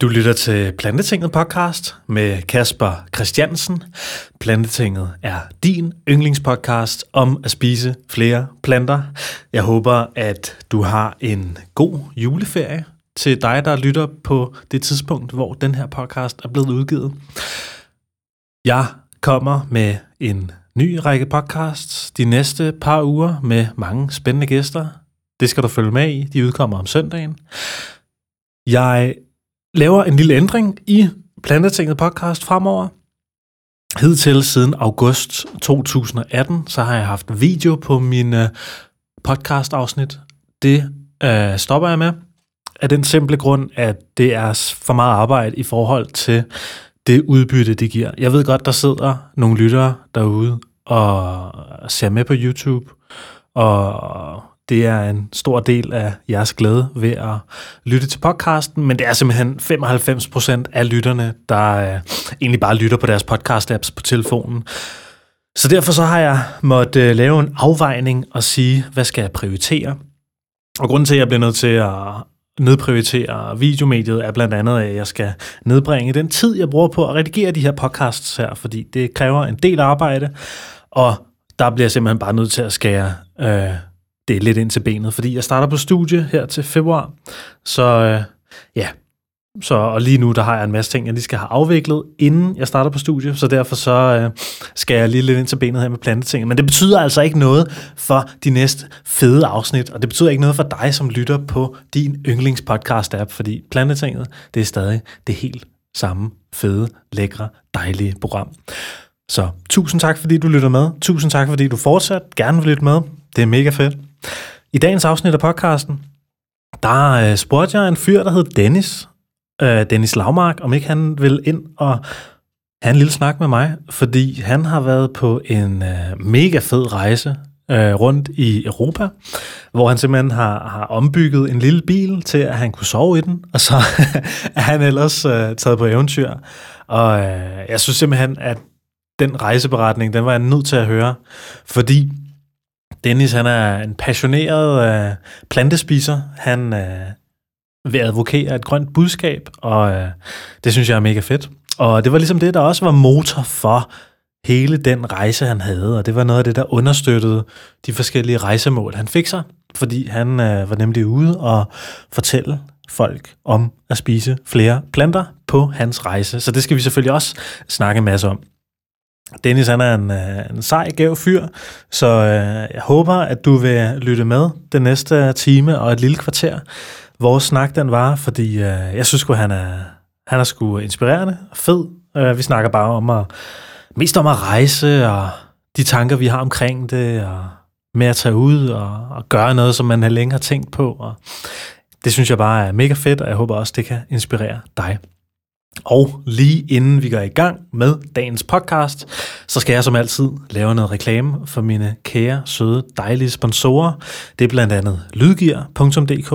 Du lytter til Plantetinget podcast med Kasper Christiansen. Plantetinget er din yndlingspodcast om at spise flere planter. Jeg håber, at du har en god juleferie til dig, der lytter på det tidspunkt, hvor den her podcast er blevet udgivet. Jeg kommer med en ny række podcasts de næste par uger med mange spændende gæster. Det skal du følge med i. De udkommer om søndagen. Jeg laver en lille ændring i Plantetinget podcast fremover. Hidtil siden august 2018, så har jeg haft video på mine øh, podcast-afsnit. Det øh, stopper jeg med af den simple grund, at det er for meget arbejde i forhold til det udbytte, det giver. Jeg ved godt, der sidder nogle lyttere derude og ser med på YouTube, og det er en stor del af jeres glæde ved at lytte til podcasten, men det er simpelthen 95% af lytterne, der øh, egentlig bare lytter på deres podcast-apps på telefonen. Så derfor så har jeg måttet øh, lave en afvejning og sige, hvad skal jeg prioritere? Og grunden til, at jeg bliver nødt til at nedprioritere videomediet, er blandt andet, at jeg skal nedbringe den tid, jeg bruger på at redigere de her podcasts her, fordi det kræver en del arbejde, og der bliver jeg simpelthen bare nødt til at skære øh, det er lidt ind til benet, fordi jeg starter på studie her til februar. Så øh, ja, så, og lige nu der har jeg en masse ting, jeg lige skal have afviklet, inden jeg starter på studie, så derfor så øh, skal jeg lige lidt ind til benet her med planteting. Men det betyder altså ikke noget for de næste fede afsnit, og det betyder ikke noget for dig, som lytter på din yndlingspodcast-app, fordi Plantetinget, det er stadig det helt samme fede, lækre, dejlige program. Så tusind tak, fordi du lytter med. Tusind tak, fordi du fortsat gerne vil lytte med. Det er mega fedt. I dagens afsnit af podcasten, der øh, spurgte jeg en fyr, der hed Dennis, øh, Dennis Lavmark, om ikke han vil ind og have en lille snak med mig, fordi han har været på en øh, mega fed rejse øh, rundt i Europa, hvor han simpelthen har, har ombygget en lille bil til, at han kunne sove i den, og så er han ellers øh, taget på eventyr. Og øh, jeg synes simpelthen, at den rejseberetning, den var jeg nødt til at høre, fordi Dennis, han er en passioneret øh, plantespiser. Han øh, vil advokere et grønt budskab, og øh, det synes jeg er mega fedt. Og det var ligesom det, der også var motor for hele den rejse, han havde, og det var noget af det, der understøttede de forskellige rejsemål, han fik sig, fordi han øh, var nemlig ude og fortælle folk om at spise flere planter på hans rejse. Så det skal vi selvfølgelig også snakke en masse om. Dennis han er en, øh, en sej, gav fyr, så øh, jeg håber, at du vil lytte med den næste time og et lille kvarter. Vores snak den var, fordi øh, jeg synes at han er, han er sgu inspirerende og fed. Øh, vi snakker bare om at, mest om at rejse og de tanker, vi har omkring det, og med at tage ud og, og gøre noget, som man har længe har tænkt på. Og det synes jeg bare er mega fedt, og jeg håber også, det kan inspirere dig. Og lige inden vi går i gang med dagens podcast, så skal jeg som altid lave noget reklame for mine kære, søde, dejlige sponsorer. Det er blandt andet lydgear.dk.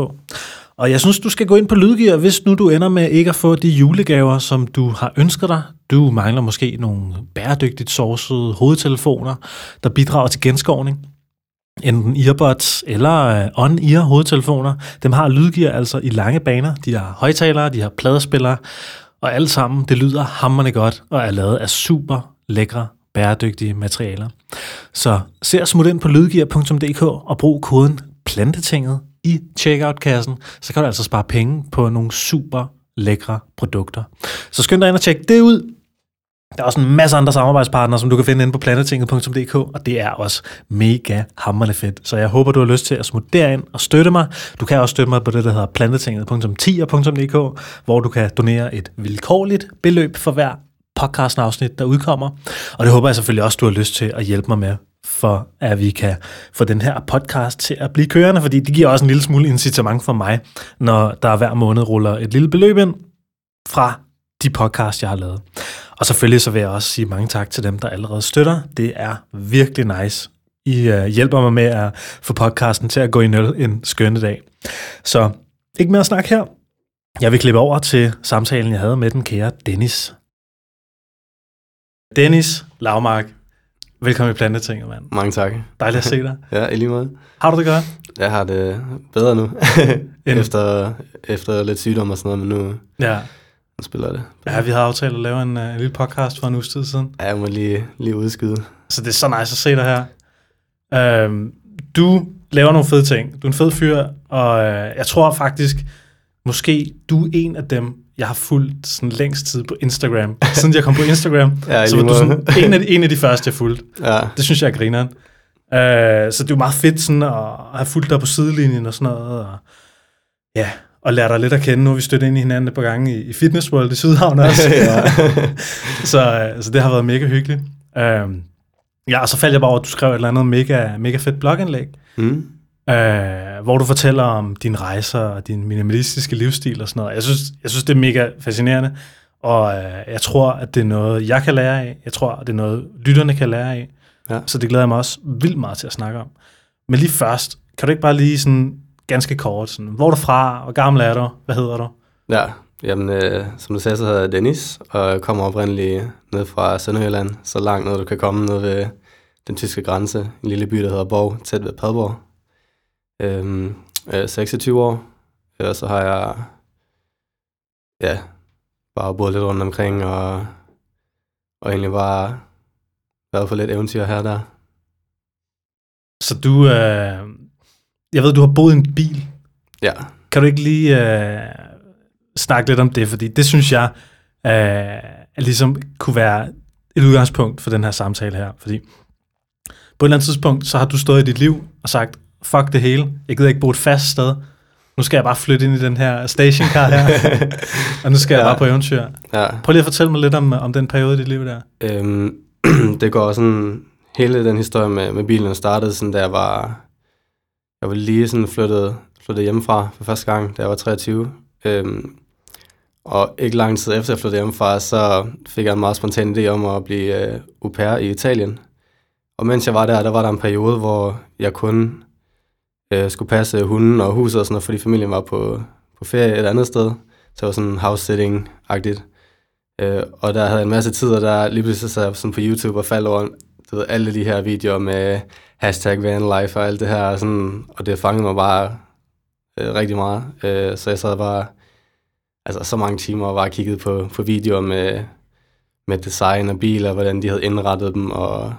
Og jeg synes, du skal gå ind på Lydgear, hvis nu du ender med ikke at få de julegaver, som du har ønsket dig. Du mangler måske nogle bæredygtigt sourcede hovedtelefoner, der bidrager til genskovning enten earbuds eller øh, on-ear hovedtelefoner. Dem har Lydgear altså i lange baner. De har højtalere, de har pladespillere, og alt sammen, det lyder hammerne godt og er lavet af super lækre, bæredygtige materialer. Så se og smut ind på lydgear.dk og brug koden plantetinget i checkout-kassen, så kan du altså spare penge på nogle super lækre produkter. Så skynd dig ind og tjek det ud. Der er også en masse andre samarbejdspartnere, som du kan finde inde på planetinget.dk, og det er også mega hammerende fedt. Så jeg håber, du har lyst til at smutte derind og støtte mig. Du kan også støtte mig på det, der hedder planetinget.10.dk, hvor du kan donere et vilkårligt beløb for hver podcastafsnit, der udkommer. Og det håber jeg selvfølgelig også, du har lyst til at hjælpe mig med, for at vi kan få den her podcast til at blive kørende, fordi det giver også en lille smule incitament for mig, når der hver måned ruller et lille beløb ind fra de podcasts, jeg har lavet. Og selvfølgelig så vil jeg også sige mange tak til dem, der allerede støtter. Det er virkelig nice. I uh, hjælper mig med at få podcasten til at gå i nul en skønne dag. Så ikke mere at snakke her. Jeg vil klippe over til samtalen, jeg havde med den kære Dennis. Dennis Lavmark, velkommen i Plantetinget, mand. Mange tak. Dejligt at se dig. ja, i lige måde. Har du det godt? Jeg har det bedre nu, efter, efter lidt sygdom og sådan noget, men nu, ja. Nu spiller det. Ja, vi havde aftalt at lave en, uh, en lille podcast for en uge tid siden. Ja, jeg må lige, lige udskyde. Så det er så nice at se dig her. Øhm, du laver nogle fede ting. Du er en fed fyr, og øh, jeg tror faktisk, måske du er en af dem, jeg har fulgt sådan længst tid på Instagram. Siden jeg kom på Instagram, Ja, så var du sådan en af, de, en af de første, jeg fulgte. Ja, Det synes jeg er grineren. Øh, så det er jo meget fedt sådan at have fulgt dig på sidelinjen og sådan noget. Og, ja, og lære dig lidt at kende. Nu har vi stødt ind i hinanden et par gange i, i Fitness World i Sydhavn også. Så, øh, så det har været mega hyggeligt. Øh, ja, og så faldt jeg bare over, at du skrev et eller andet mega, mega fedt blogindlæg, mm. øh, hvor du fortæller om dine rejser og din minimalistiske livsstil og sådan noget. Jeg synes, jeg synes det er mega fascinerende, og øh, jeg tror, at det er noget, jeg kan lære af. Jeg tror, at det er noget, lytterne kan lære af. Ja. Så det glæder jeg mig også vildt meget til at snakke om. Men lige først, kan du ikke bare lige sådan ganske kort, sådan, hvor er du fra, hvor gammel er du, hvad hedder du? ja. Jamen, øh, som du sagde, så hedder jeg Dennis, og jeg kommer oprindeligt ned fra Sønderjylland, så langt ned du kan komme ned ved den tyske grænse, en lille by, der hedder Borg, tæt ved Padborg. Øhm, jeg er 26 år, øh, og så har jeg ja, bare boet lidt rundt omkring, og, og egentlig bare været på lidt eventyr her og der. Så du, øh, jeg ved, du har boet i en bil. Ja, Kan du ikke lige øh, snakke lidt om det? Fordi det synes jeg øh, ligesom kunne være et udgangspunkt for den her samtale her. Fordi på et eller andet tidspunkt, så har du stået i dit liv og sagt, fuck det hele, jeg gider ikke bo et fast sted. Nu skal jeg bare flytte ind i den her stationcar her, og nu skal ja. jeg bare på eventyr. ja. Prøv lige at fortælle mig lidt om, om den periode i dit liv der. Øhm, det går sådan, hele den historie med, med bilen startede sådan, da jeg var, jeg var lige sådan flyttet, flyttet hjemmefra for første gang, da jeg var 23. Øhm, og ikke lang tid efter jeg flyttede hjemmefra, så fik jeg en meget spontan idé om at blive øh, au pair i Italien. Og mens jeg var der, der var der en periode, hvor jeg kun øh, skulle passe hunden og huset og sådan noget, fordi familien var på, på ferie et andet sted. Så det var sådan house-sitting-agtigt. Øh, og der havde jeg en masse tid, og der lige pludselig sad jeg sådan på YouTube og faldt over du ved, alle de her videoer med hashtag vanlife og alt det her, og, sådan, og det fangede mig bare øh, rigtig meget. Øh, så jeg sad bare altså, så mange timer og bare kiggede på, på videoer med, med design og biler, hvordan de havde indrettet dem, og,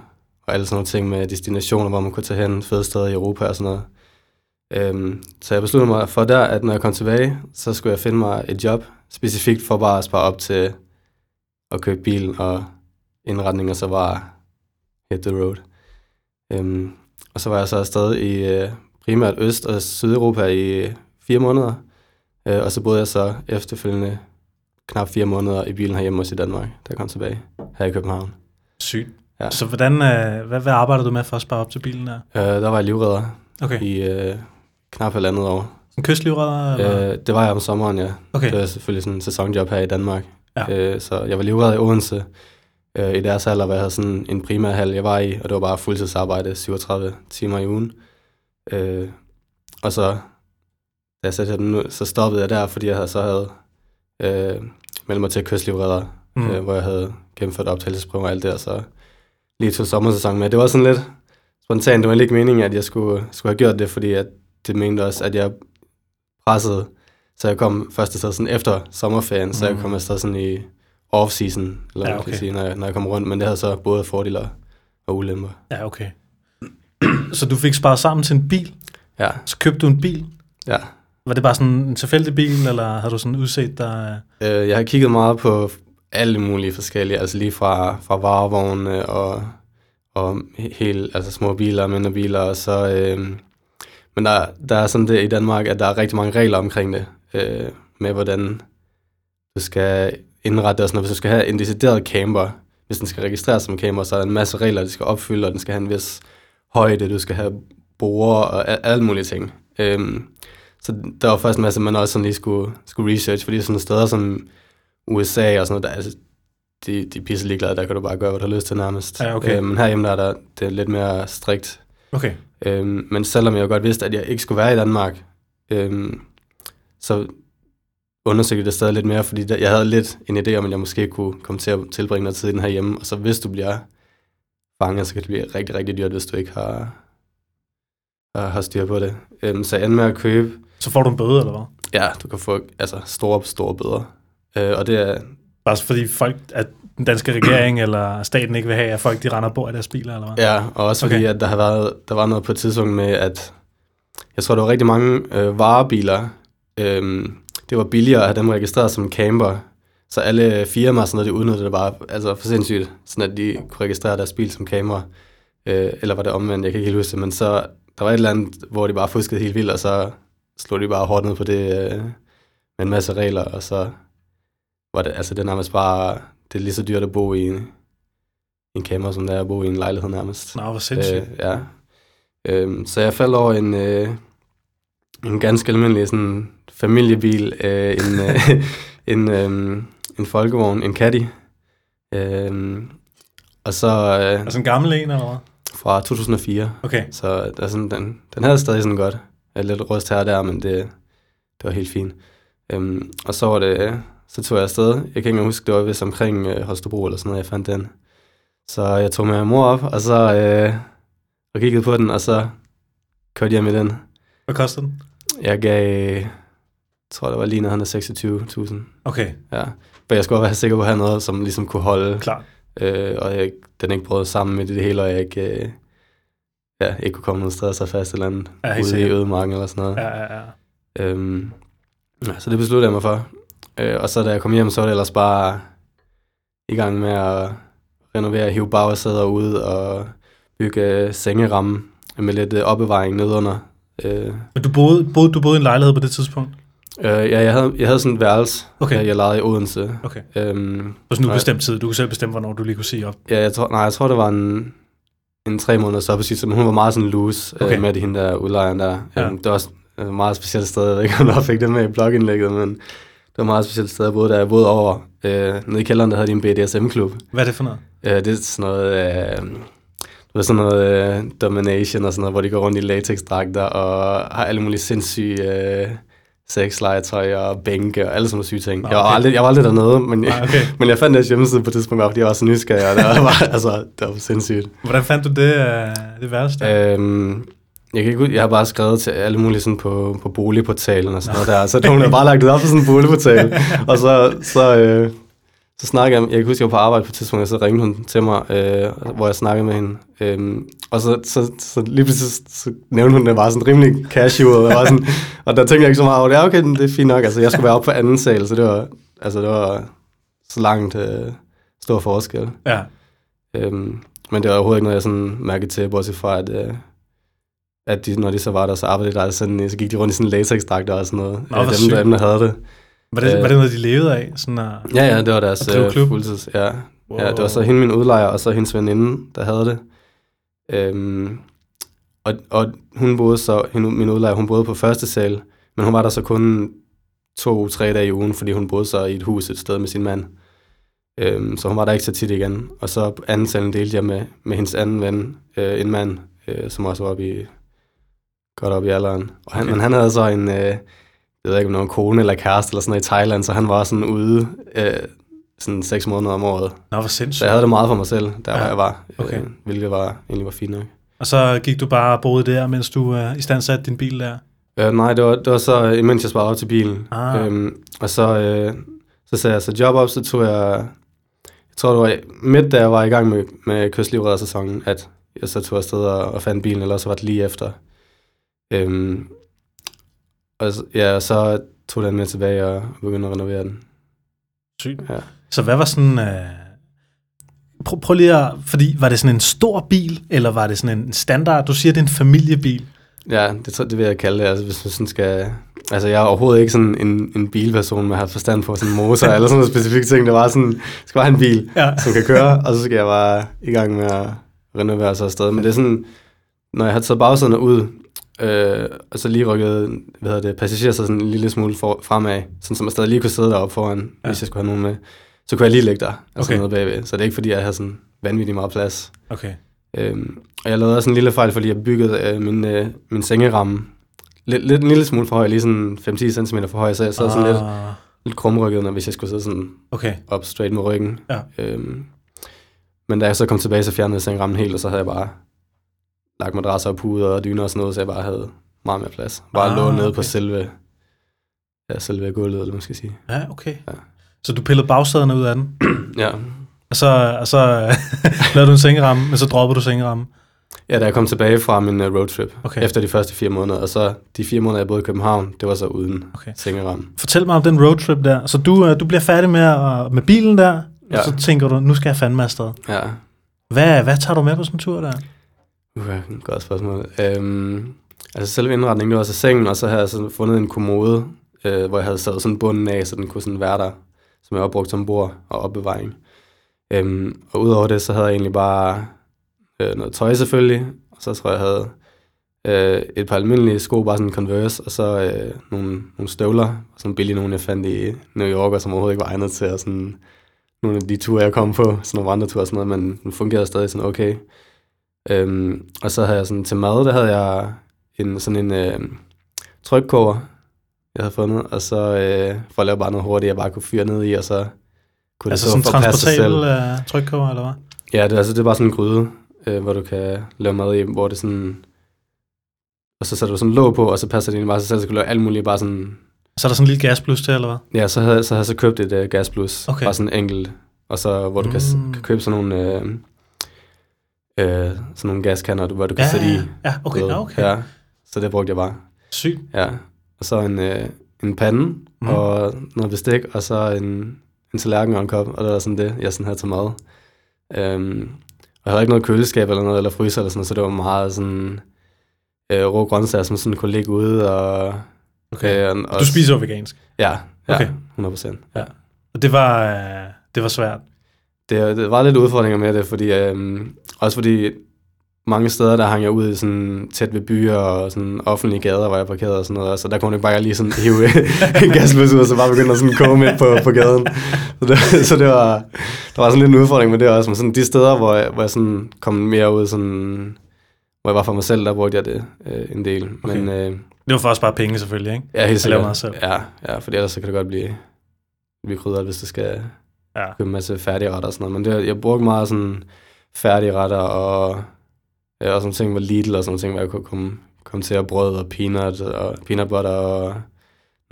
og alle sådan nogle ting med destinationer, hvor man kunne tage hen, fede steder i Europa og sådan noget. Øhm, så jeg besluttede mig for der, at når jeg kom tilbage, så skulle jeg finde mig et job, specifikt for bare at spare op til at købe bil og indretning, og så bare hit the road. Øhm, og så var jeg så afsted i øh, primært Øst- og Sydeuropa i fire måneder, øh, og så boede jeg så efterfølgende knap fire måneder i bilen herhjemme også i Danmark, da jeg kom tilbage her i København. Sygt. Ja. Så hvordan, øh, hvad, hvad arbejder du med for at spare op til bilen der? Øh, der var jeg livredder Okay. i øh, knap halvandet år. En kystlivredder? Eller? Øh, det var jeg om sommeren, ja. Okay. Det var selvfølgelig sådan en sæsonjob her i Danmark. Ja. Øh, så jeg var livredder i Odense øh, i deres alder, hvor jeg havde sådan en primær hal, jeg var i, og det var bare fuldtidsarbejde, 37 timer i ugen. Øh, og så, da jeg satte den nu, så stoppede jeg der, fordi jeg havde, så havde øh, meldt mig til kystlivredder, Mm. øh, hvor jeg havde gennemført optagelsesprøver og alt det, og så lige tog sommersæson med. Det var sådan lidt spontant, det var ikke meningen, at jeg skulle, skulle have gjort det, fordi at det mente også, at jeg pressede, så jeg kom først afsted sådan efter sommerferien, mm. så jeg Mm. kom afsted sådan i off-season, eller Ja, okay. kan sige, når jeg, når jeg kom rundt, men det havde så både fordele og- ulemper. Ja, okay. Så du fik sparet sammen til en bil, Ja, så købte du en bil. ja. Var det bare sådan en tilfældig bil, eller havde du sådan udset dig? Øh, jeg har kigget meget på alle mulige forskellige, altså lige fra, fra varevogne og, og he- helt, altså små biler og mindre biler, og så, øh, men der, der er sådan det i Danmark, at der er rigtig mange regler omkring det, øh, med hvordan du skal indrette det og sådan noget. Hvis du skal have en decideret camper, hvis den skal registreres som camper, så er der en masse regler, du skal opfylde, og den skal have en vis højde, du skal have borer og alle mulige ting. Øhm, så der var først en masse, man også sådan lige skulle, skulle research, fordi sådan steder som USA og sådan noget, der, altså, de, de er pisse ligeglade, der kan du bare gøre, hvad du har lyst til nærmest. Ja, okay. Øh, men herhjemme der er der, det er lidt mere strikt. Okay. Øhm, men selvom jeg jo godt vidste, at jeg ikke skulle være i Danmark, øhm, så undersøgte det stadig lidt mere, fordi der, jeg havde lidt en idé om, at jeg måske kunne komme til at tilbringe noget tid i den her hjemme, og så hvis du bliver fanget, så kan det blive rigtig, rigtig dyrt, hvis du ikke har, har, har styr på det. Øhm, så jeg endte med at købe Så får du en bøde, eller hvad? Ja, du kan få altså, store, store bøder. Øh, og det er, Bare fordi folk, at den danske regering eller staten ikke vil have, at folk de render på af deres biler, eller hvad? ja, og også fordi, Okay. at der, har været, der var noget på et tidspunkt med, at jeg tror, der var rigtig mange øh, varebiler. Øh, det var billigere at have dem registreret som camper. Så alle firmaer og sådan noget, de udnyttede det bare altså for sindssygt, sådan at de kunne registrere deres bil som kamera. Øh, eller var det omvendt, jeg kan ikke helt huske det, men så der var et eller andet, hvor de bare fuskede helt vildt, og så slog de bare hårdt ned på det øh, med en masse regler, og så var det, altså det er nærmest bare, det er lige så dyrt at bo i en, en kamera, som det er at bo i en lejlighed nærmest. Nå, hvor sindssygt. Øh, ja. Øhm, så jeg faldt over en, øh, en ganske almindelig sådan, familiebil, øh, en, øh, en, øh, en folkevogn, en Caddy. Øh, og så øh, Altså en gammel en, eller hvad? fra 2004. Okay. Så der er sådan, den, den havde stadig sådan godt. Jeg er lidt rust her og der, men det, det var helt fint. Øhm, og så var det, så tog jeg afsted. Jeg kan ikke engang huske, det var vist omkring øh, Holstebro eller sådan noget, jeg fandt den. Så jeg tog med mor op, og så øh, og kiggede på den, og så kørte jeg med den. Hvad koster den? Jeg gav, tror det var lige noget 26.000. Okay, Ja. For jeg skulle være sikker på at have noget, som ligesom kunne holde, klart. øh, og jeg, den ikke brød sammen med det hele, og jeg ikke, øh, ja, ikke kunne komme nogen steder så fast eller andet, Ja, ude i sikkert. ødemarken eller sådan noget. Ja, ja, ja. Øhm, ja, så det besluttede jeg mig for. Øh, og så da jeg kom hjem, så var det ellers bare i gang med at renovere, hive bagsæder ud og bygge øh, sengeramme med lidt øh, opbevaring nedunder. Øh, Men du boede, boede, du boede i en lejlighed på det tidspunkt? Øh, ja, jeg havde, jeg havde sådan et værelse, Okay. øh, jeg lejede i Odense. Okay. Øhm, På sådan og- ubestemt tid. Du kunne selv bestemme, hvornår du lige kunne sige op. Ja, jeg tror, nej, jeg tror, det var en, en tre måneders opsigelse, men hun var meget sådan loose Okay. okay. øh, med det, hende der udlejeren der. Ja. Øhm, det var også et meget specielt sted, jeg ved ikke, om jeg fik det med i blogindlægget, men det var et meget specielt sted, jeg boede der. Jeg boede over øh, nede i kælderen, der havde de en BDSM-klub. Hvad er det for noget? Øh, det er sådan noget... Øh, var sådan noget øh, domination og sådan noget, hvor de går rundt i latexdragter og har alle mulige sindssyge øh, sexlegetøj og bænke og alle sådan nogle syge ting. Nå, Jeg, var okay. aldrig, jeg var aldrig dernede, men, Nej, okay. men jeg fandt deres hjemmeside på et tidspunkt, bare fordi jeg var så nysgerrig, og det var, altså, det var sindssygt. Hvordan fandt du det, øh, det værste? Øhm, jeg kan ikke ud, jeg har bare skrevet til alle mulige sådan på, på boligportalen og sådan noget der, så hun har bare lagt det op på sådan en boligportal, og så, så, øh, så snakkede jeg, jeg kan huske, jeg var på arbejde på et tidspunkt, og så ringede hun til mig, øh, hvor jeg snakkede med hende, øhm, og så, så, så lige pludselig så, så nævnte hun det bare sådan rimelig casual, og, var sådan, og der tænkte jeg ikke så meget over det, ja okay, det er fint nok, altså jeg skulle være oppe på anden sal, så det var, altså det var så langt øh, stor forskel. Ja. Øhm, men det var overhovedet ikke noget, jeg sådan mærkede til, bortset fra, at, øh, at de, når de så var der, så arbejdede der sådan, så gik de rundt i sådan latexdragter og sådan noget. Nå, øh, dem, der, dem, der havde det. Var det, Øh. var det noget, de levede af? Sådan at, Ja, ja, det var deres At øh, klub? fuldtids. Ja. Wow. ja, det var så hende, min udlejer, og så hendes veninde, der havde det. Øhm, og, og hun boede så, hende, min udlejer, hun boede på første sal, men hun var der så kun to-tre dage i ugen, fordi hun boede så i et hus et sted med sin mand. Øhm, så hun var der ikke så tit igen. Og så på anden salen delte jeg med, med hendes anden ven, øh, en mand, øh, som også var oppe i, godt op i alderen. Og han, okay. Men han havde så en, øh, jeg ved ikke om det var en kone eller kæreste eller sådan noget i Thailand, så han var sådan ude øh, sådan seks måneder om året. Nå, hvor Så sindssygt. jeg havde det meget for mig selv, der Ja. ja. jeg var, Okay. øh, hvilket var, egentlig var fint nok. Og så gik du bare og boede der, mens du uh, i stand satte din bil der? Øh, nej, det var, det var så, øh, imens jeg sparede op til bilen. Ah. Øhm, og så, øh, så sagde jeg så job op, så tog jeg, jeg tror det var midt, da jeg var i gang med, med kystlivreddersæsonen, at jeg så tog afsted og, og fandt bilen, eller så var det lige efter. Øhm, og ja, så tog den med tilbage og begyndte at renovere den. Sygt. Ja. Så hvad var sådan... Uh, prøv, prøv lige at... Fordi var det sådan en stor bil, eller var det sådan en standard? Du siger, det er en familiebil. Ja, det, tror- det vil jeg kalde det, altså hvis man sådan skal... Altså jeg er overhovedet ikke sådan en, en bilperson, med har forstand på sådan en motor eller sådan noget specifikke ting. Det var sådan, det skal bare have en bil, Ja. som kan køre, og så skal jeg bare i gang med at renovere sig afsted. Men det er sådan, når jeg har taget bagsæderne ud, øh, og så lige rykket hvad hedder det, passagerer sig sådan en lille smule for, fremad, sådan som jeg stadig lige kunne sidde deroppe foran, Ja. hvis jeg skulle have nogen med, så kunne jeg lige ligge der, altså Okay. noget bagved. Så det er ikke fordi, jeg har sådan vanvittigt meget plads. Okay. Øhm, og jeg lavede også en lille fejl, fordi jeg byggede øh, min, øh, min sengeramme lidt, lidt en lille smule for høj, lige sådan 5-10 cm for høj, så jeg sad sådan lidt, Ah, lidt krumrykket, når, hvis jeg skulle sidde sådan Okay. op straight med ryggen. Ja. Øhm, men da jeg så kom tilbage, så fjernede jeg sengerammen helt, og så havde jeg bare lagt madrasser og puder og dyner og sådan noget, så jeg bare havde meget mere plads. Bare Ah, lå nede okay. på selve, ja, selve gulvet, eller man skal sige. Ja, okay. Ja. Så du pillede bagsæderne ud af den, Ja. og så, og så lavede du en sengeramme, men så droppede du sengeramme. Ja, da jeg kom tilbage fra min uh, roadtrip, Okay. efter de første fire måneder, og så de fire måneder, jeg boede i København, det var så uden Okay. sengeramme. Fortæl mig om den roadtrip der. Så du, øh, du bliver færdig med, at, med bilen der. Ja. og så tænker du, nu skal jeg fandme afsted. Ja, Hvad, hvad tager du med på sådan en tur der? Uh, godt spørgsmål. Øhm, altså selve indretningen, det var så sengen, og så havde jeg sådan fundet en kommode, øh, hvor jeg havde sat sådan bunden af, så den kunne sådan være der, som jeg har brugt som bord og opbevaring. Øhm, og udover det, så havde jeg egentlig bare øh, noget tøj selvfølgelig, og så tror jeg, jeg havde øh, et par almindelige sko, bare sådan Converse, og så øh, nogle, nogle støvler, sådan billige nogle, jeg fandt i New York, og som overhovedet ikke var egnet til, og sådan nogle af de ture, jeg kom på, sådan nogle vandreture og sådan noget, men den fungerede stadig sådan okay. Øhm, og så havde jeg sådan til mad, der havde jeg en, sådan en øh, trykkoger, jeg havde fundet, og så øh, for at lave bare noget hurtigt, jeg bare kunne fyre ned i, og så kunne Altså det sådan en så sig selv. transportabel uh, trykkoger, eller hvad? Ja, det, altså, det er bare sådan en gryde, øh, hvor du kan lave mad i, hvor det sådan... Og så sætter du sådan låg på, og så passer det egentlig bare sig selv, så kan du lave alt muligt, bare sådan... Så er der sådan en lille gasplus til, eller hvad? Ja, så havde, så havde jeg så købt et øh, gasplus, Okay. bare sådan enkelt, og så hvor du kan, Mm. kan købe sådan nogle... Øh, øh, sådan nogle gaskanner, hvor du kan Ja, sætte i. ja, okay, ved. okay. Ja, så det brugte jeg bare. Sygt. Ja, og så en, øh, en pande, Mm. og noget bestik, og så en, en tallerken og en kop, og det var sådan det, jeg sådan havde til mad. Øhm, og jeg havde ikke noget køleskab eller noget, eller fryser eller sådan så det var meget sådan øh, rå grøntsager, som sådan kunne ligge ude, og... Okay. Øh, og Du spiser jo vegansk. Ja, ja Okay. okay. 100 procent. Ja. Og det var, øh, det var svært. Det, det var lidt udfordringer med det, fordi, øhm, også fordi mange steder, der hang jeg ud i sådan tæt ved byer og sådan offentlige gader, hvor jeg parkerede og sådan noget, så der kunne ikke bare lige sådan hive en gasløs ud, og så bare begynde at sådan koge midt på, på gaden. Så, det, så det var, der var sådan lidt en udfordring med det også, men sådan de steder, hvor jeg, hvor jeg sådan kom mere ud, sådan, hvor jeg var for mig selv, der brugte jeg det øh, en del. Okay. Men øh, Det var for os bare penge selvfølgelig, ikke? ja, helt At sikkert. mad selv. Ja, ja, for ellers så kan det godt blive, blive krydret, hvis det skal Ja. købe en masse færdige retter og sådan noget. Men det, jeg brugte meget sådan færdige retter og, ja, og sådan ting med Lidl og sådan ting, hvor jeg kunne komme, komme til at brød og peanut, og peanut butter og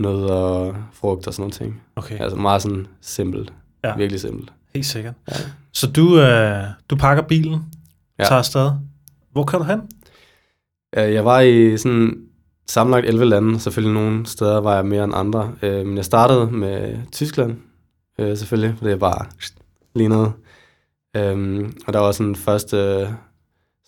nød og frugt og sådan nogle ting. Okay, Altså meget sådan simpelt. Ja. Virkelig simpelt. helt sikkert. Ja. Så du, øh, du pakker bilen, Ja. tager afsted. Hvor kan du hen? Jeg var i sådan sammenlagt 11 lande. Selvfølgelig nogle steder var jeg mere end andre. Øh, Men jeg startede med Tyskland, øh, selvfølgelig, for det er bare lige noget. Øhm, og der var sådan første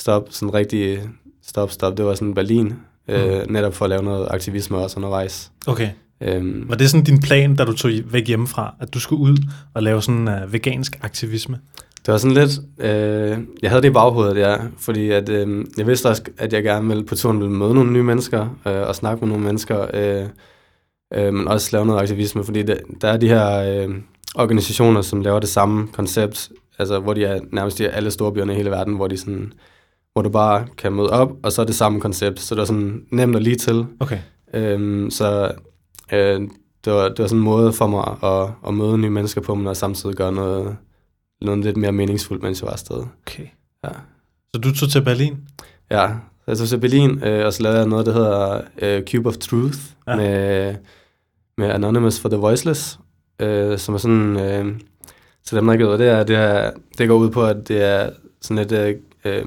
stop, sådan rigtig stop, stop, det var sådan Berlin, øh, netop for at lave noget aktivisme også undervejs. Okay. Øhm, Var det sådan din plan, da du tog væk hjemmefra, at du skulle ud og lave sådan uh, vegansk aktivisme? Det var sådan lidt, øh, jeg havde det i baghovedet, ja, fordi at, øh, jeg vidste også, at jeg gerne ville på turen ville møde nogle nye mennesker, øh, og snakke med nogle mennesker, øh, øh, men også lave noget aktivisme, fordi det, der er de her øh, organisationer, som laver det samme koncept, altså hvor de er nærmest i alle store byerne i hele verden, hvor de sådan, hvor du bare kan møde op, og så er det samme koncept, så det er sådan nemt at lige til. Okay. Øhm, så øh, det, var, det var sådan en måde for mig at, at møde nye mennesker på, men også samtidig gøre noget, noget lidt mere meningsfuldt, mens jeg var afsted. okay. Ja, Så du tog til Berlin? ja jeg tog til Berlin, øh, og så lavede jeg noget, der hedder øh, Cube of Truth, ja. med, med Anonymous for the Voiceless, øh, som er sådan, øh, til dem, der ikke ved, det er, det, er, det går ud på, at det er sådan et øh, øh,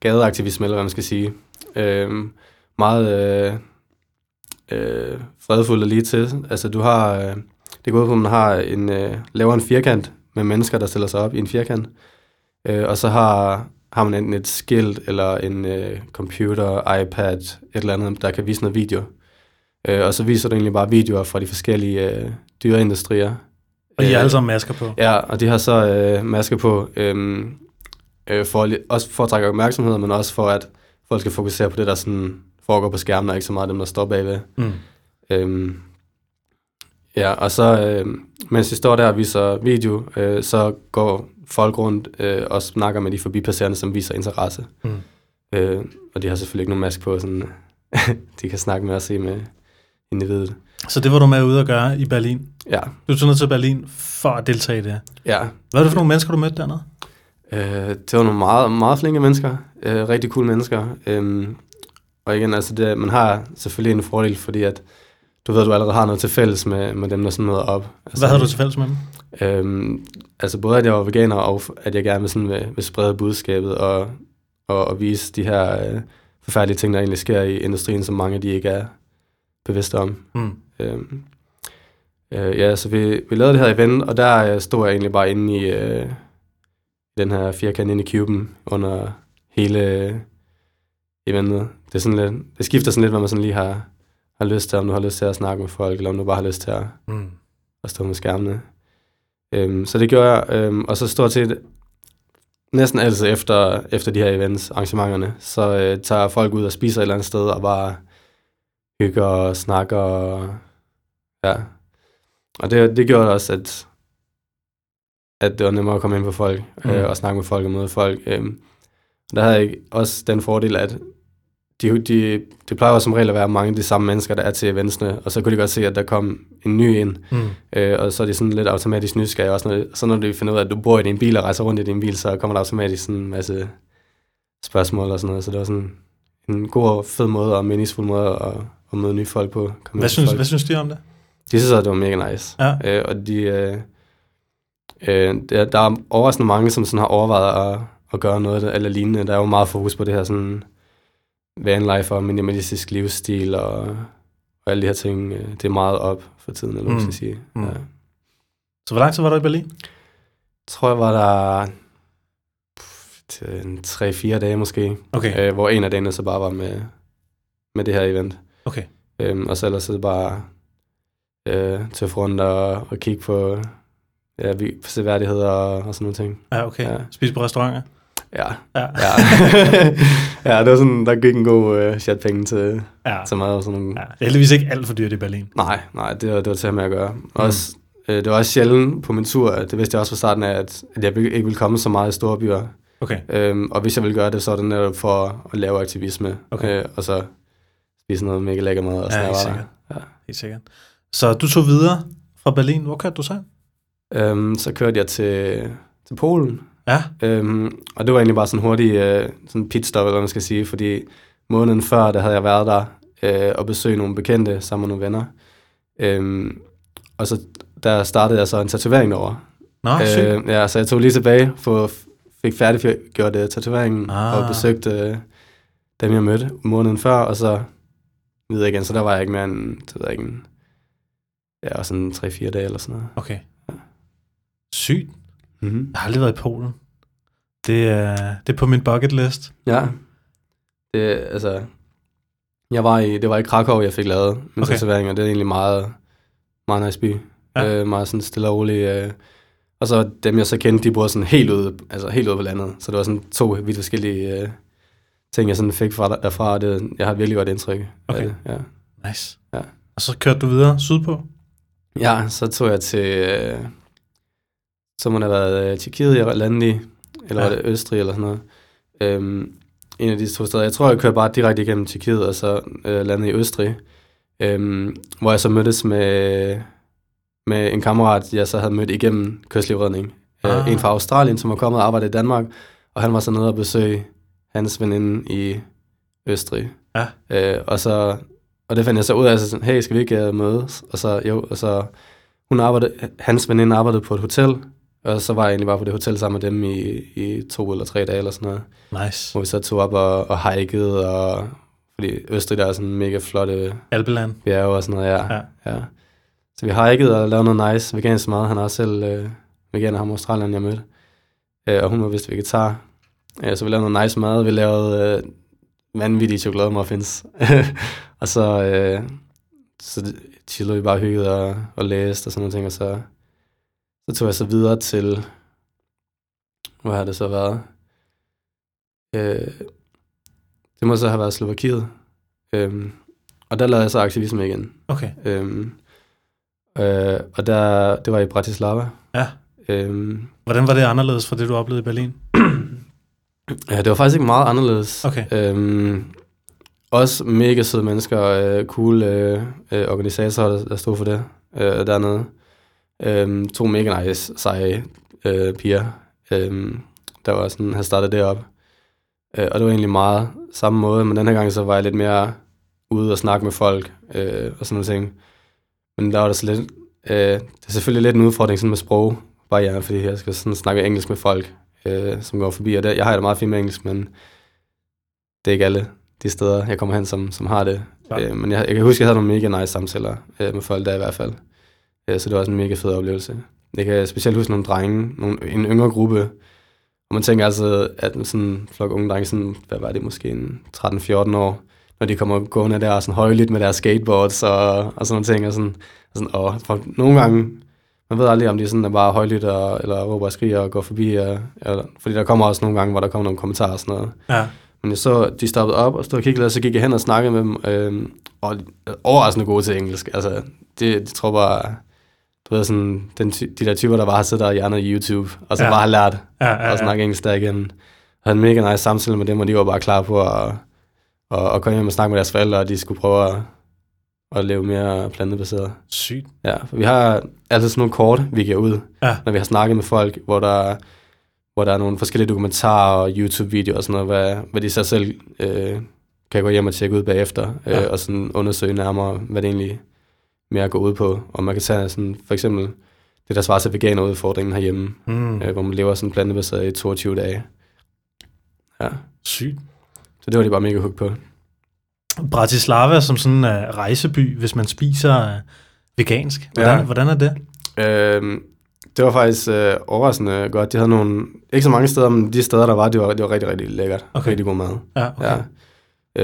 gadeaktivisme, eller hvad man skal sige. Øh, meget øh, øh, fredfuldt og lige til. Altså du har, øh, det går ud på, at man har en, øh, laver en firkant med mennesker, der stiller sig op i en firkant, øh, og så har, har man enten et skilt eller en øh, computer, iPad, et eller andet, der kan vise noget video. Øh, og så viser du egentlig bare videoer fra de forskellige øh, dyreindustrier. Og I har Øh, alle sammen masker på? Ja, og de har så øh, masker på, øh, øh, for, også for at trække opmærksomhed, men også for, at folk skal fokusere på det, der sådan foregår på skærmen, og ikke så meget dem, der står bagved. Mm. Øhm, ja, og så, øh, mens de står der og viser video, øh, så går folk rundt øh, og snakker med de forbipasserende, som viser interesse. Mm. Øh, og de har selvfølgelig ikke nogen mask på, sådan, de kan snakke med og se med individet. Så det var du med ude at gøre i Berlin? Ja, Du tog ned til Berlin for at deltage i det? ja. Hvad er det for nogle mennesker, du mødte dernede? Øh, det var nogle meget, meget flinke mennesker. Øh, rigtig cool mennesker. Øhm, og igen, altså det, man har selvfølgelig en fordel, fordi at du ved, at du allerede har noget til fælles med, med dem, der sådan møder op. Altså, Hvad havde du til fælles med dem? Øhm, altså både, at jeg var veganer, og at jeg gerne vil, sådan, vil, vil sprede budskabet, og, og, og vise de her øh, forfærdelige ting, der egentlig sker i industrien, som mange de ikke er bevidste om. Mm. Øhm, øh, ja, så vi, vi lavede det her event, og der øh, stod jeg egentlig bare inde i, øh, den her firkant inde i kuben under hele øh, eventet. Det, er sådan lidt, det skifter sådan lidt, hvad man sådan lige har, har lyst til, om du har lyst til at snakke med folk, eller om du bare har lyst til at, Mm. at stå med skærmene. Øhm, så det gjorde jeg, øhm, og så stort set næsten altid efter, efter de her events, arrangementerne, så øh, tager folk ud og spiser et eller andet sted, og bare hygger og snakker, og ja. Og det, det gjorde også, at, at det var nemmere at komme ind på folk, Mm. øh, og snakke med folk og møde folk. Øhm, der havde jeg også den fordel, at de, de, det plejer jo som regel at være mange af de samme mennesker, der er til eventsene, og så kunne de godt se, at der kom en ny ind, Mm. Øh, og så er de sådan lidt automatisk nysgerrige også. Når, så når de finder ud af, at du bor i din bil og rejser rundt i din bil, så kommer der automatisk sådan en masse spørgsmål og sådan noget. Så det var sådan en god og fed måde og meningsfuld måde at, at møde nye folk på. Hvad, synes, folk. hvad synes de om det? De synes, at det var mega nice. Ja. Øh, og de, øh, øh, der, der er overraskende mange, som sådan har overvejet at, at gøre noget eller lignende. Der er jo meget fokus på det her sådan vanlife og minimalistisk livsstil og, og alle de her ting. øh, Det er meget op for tiden, eller hvad Mm. skal sige. Mm. Ja. Så hvor lang tid var du i Berlin? tror jeg var der pff, til en 3-4 dage måske, Okay, øh, hvor en af dagene så bare var med, med det her event. okay. Øhm, og så ellers så bare øh, tøffe rundt og, og kigge på ja, vi- seværdigheder og, og sådan nogle ting. Ja, okay. Ja. Spise på restauranter? Ja, Ja. ja. ja, det var sådan, der gik en god øh, chat penge til, Ja. til mad og sådan nogle. ja. Det er heldigvis ikke alt for dyrt i Berlin. Nej, nej, det var, det var til med at gøre. Også, øh, det var også sjældent på min tur, det vidste jeg også fra starten af, at, at jeg ikke ville komme så meget i store byer. Okay. Øhm, og hvis jeg ville gøre det, så er det netop for at lave aktivisme. Okay. Øh, og så spise noget mega lækker mad. Og Ja, sådan helt noget. sikkert. Ja. Helt sikkert. Så du tog videre fra Berlin. Hvor kørte du så? Øhm, så kørte jeg til, til Polen. Ja. Øhm, og det var egentlig bare sådan en hurtig øh, sådan pitstop, eller hvad man skal sige. Fordi måneden før, der havde jeg været der øh, og besøgt nogle bekendte sammen med nogle venner. Øhm, og så der startede jeg så en tatovering over. Nå. Øh, ja, så jeg tog lige tilbage, for, fik færdiggjort uh, tatoveringen, ah. og besøgte uh, dem, jeg mødte måneden før, og så videre igen. Så der var jeg ikke mere end, det ved jeg ikke, en, ja, sådan 3-4 dage eller sådan noget. Okay. Sygt. Mm-hmm. Jeg har aldrig været i Polen. Det er, det er på min bucket list. Ja, det, altså, jeg var i, det var i Krakow, jeg fik lavet min Okay. okay. tatovering, og det er egentlig meget, meget nice by. Ja. Ja. Øh, meget sådan stille og rolig. Øh. Og så dem, jeg så kendte, de boede sådan helt ude, altså helt ude på landet. Så det var sådan to vidt forskellige øh, ting, jeg sådan fik fra derfra. Det, jeg har virkelig godt indtryk. af Okay. det, ja. Nice. Ja. Og så kørte du videre sydpå? Ja, så tog jeg til, øh, så må det have været øh, Tjekkiet, jeg i, eller Ja. var det Østrig eller sådan noget. Øhm, en af de to steder. Jeg tror, jeg kørte bare direkte igennem Tjekkiet, og så øh, landede i Østrig, øhm, hvor jeg så mødtes med, med en kammerat, jeg så havde mødt igennem kystlivredning. Ah. Øh, en fra Australien, som var kommet og arbejdet i Danmark, og han var så nede og besøge hans veninde i Østrig. Ja. Øh, og så og det fandt jeg så ud af, så sådan, hey, skal vi ikke uh, mødes? Og så, jo, og så, hun arbejdede, hans veninde arbejdede på et hotel, og så var jeg egentlig bare på det hotel sammen med dem i, i to eller tre dage eller sådan noget. Nice. Hvor vi så tog op og, og hikede, og fordi Østrig der er sådan mega flotte Alpeland. bjerge og sådan noget, ja. Ja. ja. Så vi hikede og lavede noget nice vegansk mad. Han er også selv øh, veganer, ham Australien, jeg mødte. Øh, og hun var vist vegetar. Øh, så vi lavede noget nice mad. Vi lavede øh, vanvittige chokolademuffins. og så, øh, så chillede vi bare hygget og, og læste og sådan noget ting. Og så, så tog jeg så videre til, hvor har det så været? Øh, det må så have været Slovakiet. Øhm, og der lavede jeg så aktivisme igen. Okay. Øhm, øh, og der, det var i Bratislava. Ja. Øhm, Hvordan var det anderledes fra det, du oplevede i Berlin? Ja, det var faktisk ikke meget anderledes. Okay. Øhm, også mega søde mennesker, øh, cool øh, øh, organisatorer, der, der stod for det øh, dernede. Øhm, to mega nice, seje øh, piger, øh, der var sådan, havde startet det op. Øh, og det var egentlig meget samme måde, men den her gang så var jeg lidt mere ude og snakke med folk øh, og sådan nogle ting. Men der var der så lidt, øh, det er selvfølgelig lidt en udfordring sådan med sprogbarriere, fordi jeg skal sådan snakke engelsk med folk, øh, som går forbi, og det, jeg har det meget fint med engelsk, men det er ikke alle de steder, jeg kommer hen, som, som har det. Ja. Øh, men jeg, jeg kan huske, at jeg havde nogle mega nice samtaler øh, med folk der i hvert fald. Øh, så det var også en mega fed oplevelse. Jeg kan specielt huske nogle drenge, nogle, en yngre gruppe, og man tænker altså, at sådan en flok unge drenge, sådan, hvad var det, måske en 13-14 år, når de kommer gående der sådan højligt med deres skateboards og, og sådan nogle ting, og sådan, og, sådan, og for nogle gange, man ved aldrig, om de sådan er bare højligt og, eller råber og skriger og går forbi, og, eller, fordi der kommer også nogle gange, hvor der kommer nogle kommentarer og sådan noget. Ja. Men jeg så, de stoppede op og stod og kiggede, og så gik jeg hen og snakkede med dem, øh, og de er overraskende gode til engelsk. Altså, det, de tror bare, du ved sådan, den, de der typer, der bare har siddet der og hjernet i YouTube, og så Ja. bare har lært Ja, ja, at ja. snakke engelsk der igen. Jeg havde en mega nice samtale med dem, og de var bare klar på at, at, at komme hjem og snakke med deres forældre, og de skulle prøve at, at leve mere plantebaseret. Sygt. Ja, for vi har altid sådan nogle kort, vi giver ud, Ja. når vi har snakket med folk, hvor der, hvor der er nogle forskellige dokumentarer og YouTube-videoer og sådan noget, hvad, hvad de så selv øh, kan gå hjem og tjekke ud bagefter, øh, Ja. og sådan undersøge nærmere, hvad det egentlig mere går ud på. Og man kan tage sådan, for eksempel det, der svarer til veganerudfordringen herhjemme, Mm. øh, hvor man lever sådan plantebaseret i 22 dage. Ja, Sygt. så det var de bare mega hooked på. Bratislava som sådan en uh, rejseby, hvis man spiser uh, vegansk. Hvordan, Ja. hvordan er det? Øhm, det var faktisk øh, overraskende godt. De havde nogle, ikke så mange steder, men de steder, der var, det var, det var rigtig, rigtig lækkert. Okay. Rigtig god mad. Ja, okay. Ja.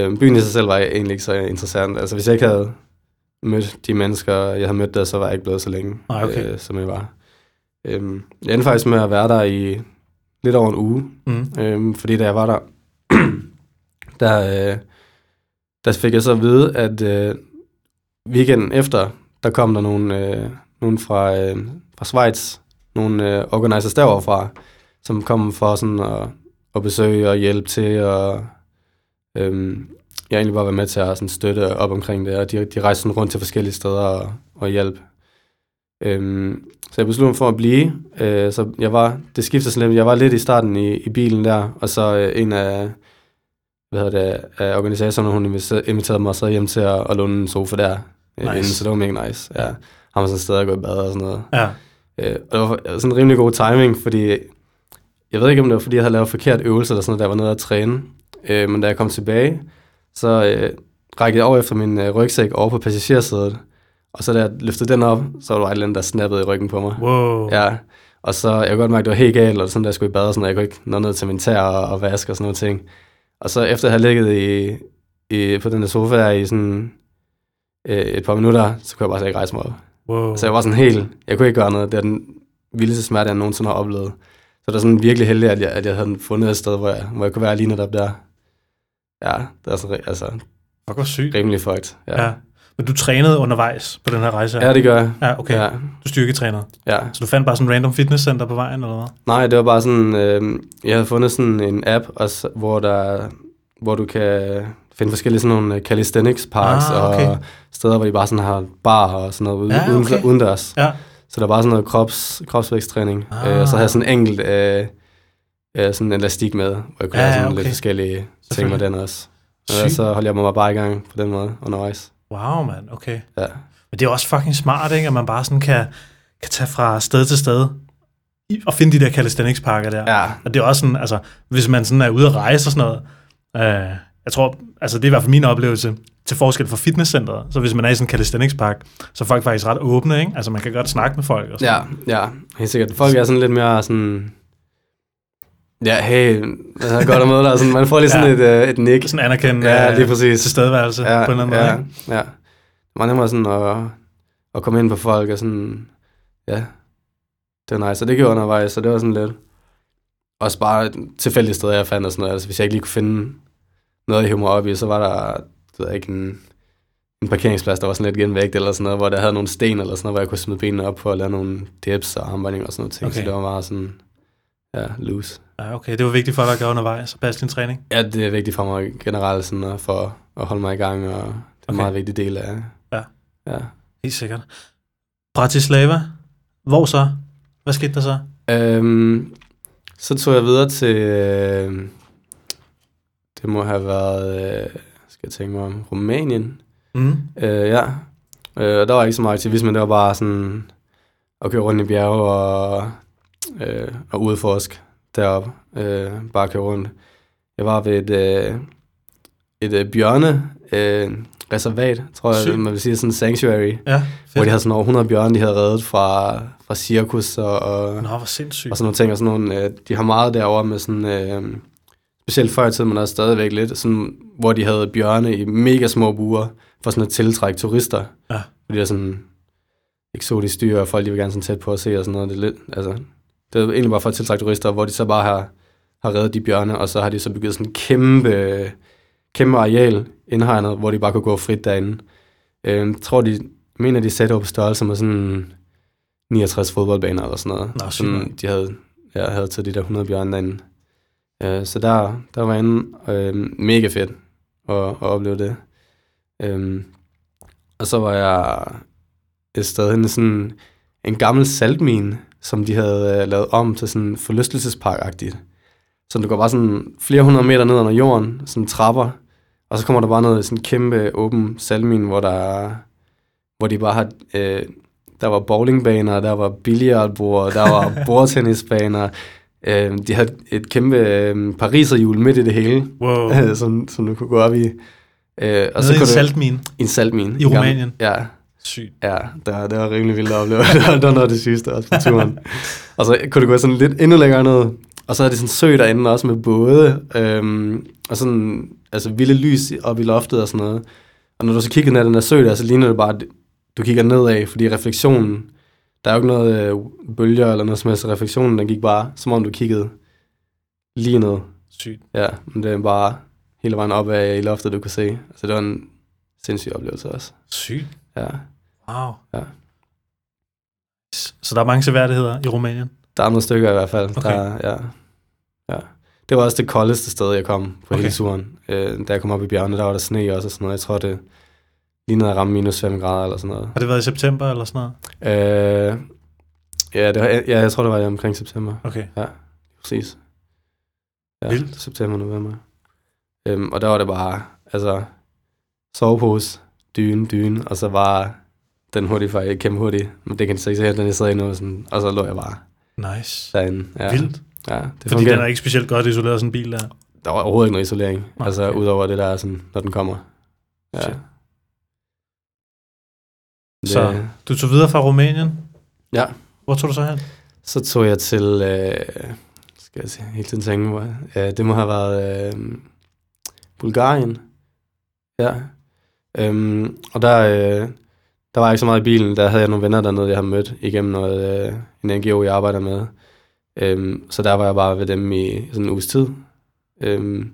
Øhm, byen i sig selv var egentlig ikke så interessant. Altså, hvis jeg ikke havde mødt de mennesker, jeg havde mødt der, så var jeg ikke blevet så længe, Nej, okay. øh, som jeg var. Øhm, jeg endte faktisk med at være der i lidt over en uge, Mm. øhm, fordi da jeg var der, der, øh, der fik jeg så at vide, at øh, weekenden efter, der kom der nogle, øh, nogle fra, øh, fra Schweiz, nogle øh, organizers derovre fra, som kom for sådan at, at besøge og hjælpe til, og øh, jeg egentlig bare var med til at sådan støtte op omkring det, og de, de rejste sådan rundt til forskellige steder og, og hjælpe. Øhm, så jeg besluttede mig for at blive, øh, så jeg var, det skiftede sådan lidt, jeg var lidt i starten i, i bilen der, og så øh, en af, hvad hedder det, af organisatorerne, hun inviterede inviterede mig så hjem til at, at låne en sofa der, øh, Nice. inden, så det var mega nice, ja. Har man sådan et sted at gå i bad og sådan noget. Ja. Øh, og det var sådan en rimelig god timing, fordi jeg ved ikke, om det var, fordi jeg havde lavet forkert øvelse eller sådan noget, jeg var nede at træne. Øh, men da jeg kom tilbage, så øh, rækkede jeg over efter min øh, rygsæk over på passagersædet. Og så da jeg løftede den op, så var der et eller andet, der snappede i ryggen på mig. Wow. Ja, og så jeg kunne godt mærke, at det var helt galt, og sådan, da jeg skulle i bad og sådan noget. Jeg kunne ikke nå ned til min tær og, og vaske og sådan noget ting. Og så efter at have ligget i, i, på den der sofa her i sådan øh, et par minutter, så kunne jeg bare slet ikke rejse mig op. wow. Så jeg var sådan helt, jeg kunne ikke gøre noget. Det er den vildeste smerte, jeg nogensinde har oplevet. Så det var sådan virkelig heldig, at jeg, at jeg havde fundet et sted, hvor jeg, hvor jeg kunne være lige netop der. Ja, det er så, altså, Fuck, hvor sygt. rimelig fucked. Ja. Ja. Men du trænede undervejs på den her rejse? her? ja, det gør jeg. Ja, okay. Ja, Du styrketrænede. ja. Så du fandt bare sådan en random fitnesscenter på vejen, eller hvad? Nej, det var bare sådan, øh, jeg havde fundet sådan en app, også, hvor, der, hvor du kan finde forskellige sådan nogle øh, calisthenics parks, Ah, okay. og steder, hvor de bare sådan har bar og sådan noget ude, Ja, uden, okay. udendørs. Ja. Så der var sådan noget krops, kropsvæksttræning. Ah. Øh, og så havde jeg sådan en enkelt øh, øh, sådan elastik med, hvor jeg kunne Ja, have sådan okay. lidt forskellige ting med den også. Og så holdt jeg mig bare i gang på den måde undervejs. Wow, mand. Okay. Ja. Men det er også fucking smart, ikke? At man bare sådan kan, kan tage fra sted til sted og finde de der calisthenics-pakker der. Ja, Og det er også sådan, altså, hvis man sådan er ude at rejse og sådan noget, øh, jeg tror, altså det er i hvert fald min oplevelse, til forskel fra fitnesscenteret, så hvis man er i sådan en calisthenics-park, så er folk faktisk ret åbne, ikke? Altså man kan godt snakke med folk og sådan. ja, ja, helt sikkert. Folk er sådan lidt mere sådan... Ja, hey, det er godt at møde dig. Sådan, man får lige sådan Ja. et, øh, et nik. Sådan anerkende Ja, øh, lige præcis. tilstedeværelse Ja, på en eller anden ja, måde. Ikke? ja. Det var nemmere sådan at, at komme ind på folk og sådan... Ja, det var nice. Og det gjorde undervejs, så det var sådan lidt... Også bare tilfældige steder, jeg fandt og sådan noget. Altså, hvis jeg ikke lige kunne finde noget, jeg hævde mig op i, så var der, det ved ikke, en, en parkeringsplads, der var sådan lidt genvægt eller sådan noget, hvor der havde nogle sten eller sådan noget, hvor jeg kunne smide benene op på og lave nogle dips og armbøjninger og sådan noget ting. Okay. Så det var meget sådan, ja, loose. Ja, okay. Det var vigtigt for dig at gøre undervejs og passe din træning. Ja, det er vigtigt for mig generelt sådan, at, for at holde mig i gang, og det er en Okay. meget vigtig del af Ja. ja. Helt sikkert. Bratislava. Hvor så? Hvad skete der så? Øhm, så tog jeg videre til, øh, det må have været, øh, skal jeg tænke mig om, Rumænien. Mm. Øh, ja, Øh, og der var ikke så meget aktivisme, det var bare sådan at køre rundt i bjerge og, øh, og udforske deroppe. Øh, bare køre rundt. Jeg var ved et, øh, et øh, bjørne øh, reservat, tror jeg, Sygt. man vil sige, sådan en sanctuary, Ja, hvor fedt. de havde sådan over 100 bjørne, de havde reddet fra, fra cirkus og, og, Nå, hvor sindssygt. og sådan nogle ting. Og sådan nogle, øh, de har meget derovre med sådan, øh, specielt før i tiden, men også stadigvæk lidt, sådan, hvor de havde bjørne i mega små buer, for sådan at tiltrække turister. Ja. Fordi det er sådan eksotisk dyr, og folk de vil gerne sådan tæt på at se og sådan noget. Det er, lidt, altså, det er egentlig bare for at tiltrække turister, hvor de så bare har, har reddet de bjørne, og så har de så bygget sådan en kæmpe, kæmpe areal indhegnet, hvor de bare kunne gå frit derinde. Øh, tror, de mener, de satte op størrelse med sådan 69 fodboldbaner eller sådan noget. Nå, sådan, de havde, ja, havde til de der 100 bjørne derinde. Øh, så der, der var inde, øh, mega fedt at, at opleve det. Øhm, og så var jeg et sted i sådan en gammel saltmine, som de havde øh, lavet om til sådan forlystelsespark-agtigt. Så du går bare sådan flere hundrede meter ned under jorden, sådan trapper, og så kommer der bare noget sådan en kæmpe åben saltmine, hvor der er- hvor de bare har, øh, der var bowlingbaner, der var billiardbord, der var bordtennisbaner, øh, de havde et kæmpe øh, pariserhjul midt i det hele, Wow. som, som du kunne gå op i. Øh, Og så kunne en du- saltmine i en saltmine. i En Rumænien. Ja, Sygt. ja det, var, det var rimelig vildt at opleve. det, var, det var det sygeste også på turen. og så kunne du gå sådan lidt endnu længere ned, og så er det sådan sø derinde også med både, øhm, og sådan altså vilde lys op i loftet og sådan noget. Og når du så kigger ned ad den der sø der, så ligner det bare, at du kigger nedad, fordi refleksionen, der er jo ikke noget øh, bølger eller noget som helst. Refleksionen, den gik bare, som om du kiggede lige ned. Sygt. Ja, men det er bare hele vejen op af i loftet, du kan se. Så det var en sindssyg oplevelse også. Sygt. Ja. Wow. Ja. Så der er mange seværdigheder i Rumænien? Der er nogle stykker i hvert fald. Okay. Der, ja. ja. Det var også det koldeste sted, jeg kom på Okay. hele turen. Øh, da jeg kom op i bjergene, der var der sne også og sådan noget. Jeg tror, det lignede at ramme minus 5 grader eller sådan noget. Har det været i september eller sådan noget? Øh, ja, det var, ja, jeg tror, det var omkring september. Okay. Præcis. Ja, Vildt. september, november. Øhm, og der var det bare, altså, sovepose, dyne, dyne, og så var den hurtigt for kæmpe hurtigt. Men det kan så ikke se, den jeg sidder i nu, sådan, og så lå jeg bare Nice. derinde. Ja. Vildt. Ja, det Fordi fungerer. den er ikke specielt godt isoleret, sådan en bil der. Der var overhovedet ikke noget isolering. Altså, okay. udover det der, sådan, når den kommer. Ja. Shit. Det, Så du tog videre fra Rumænien. Ja. Hvor tog du så hen? Så tog jeg til, øh, skal jeg se, hele tiden tænke, hvor, ja, det må have været øh, Bulgarien. Ja. Øhm, og der, øh, der var jeg ikke så meget i bilen, der havde jeg nogle venner dernede, jeg har mødt igennem noget, øh, en NGO, jeg arbejder med. Øhm, så der var jeg bare ved dem i sådan en uges tid. Øhm,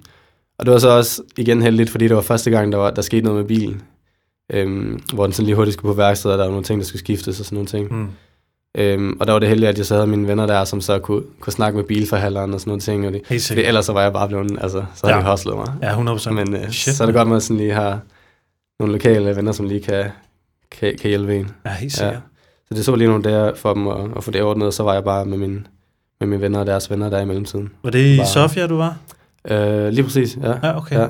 og det var så også igen heldigt, fordi det var første gang, der, var, der skete noget med bilen. Øhm, hvor den sådan lige hurtigt skulle på værksted, og der var nogle ting, der skulle skiftes og sådan nogle ting. Mm. Øhm, og der var det heldigt, at jeg så havde mine venner der, som så kunne, kunne snakke med bilforhandleren og sådan nogle ting. Og det, ellers så var jeg bare blevet, altså, så havde Ja. de hostlet mig. Ja, 100%. Men øh, Shit, så er det godt, at man sådan lige har nogle lokale venner, som lige kan, kan, kan hjælpe en. Ja, helt sikkert. Så det så lige nogle der for dem at, at få det ordnet, og så var jeg bare med, min, med mine venner og deres venner der i mellemtiden. Var det i Bare- Sofia, du var? Øh, lige præcis, ja. Ja, okay. Ja.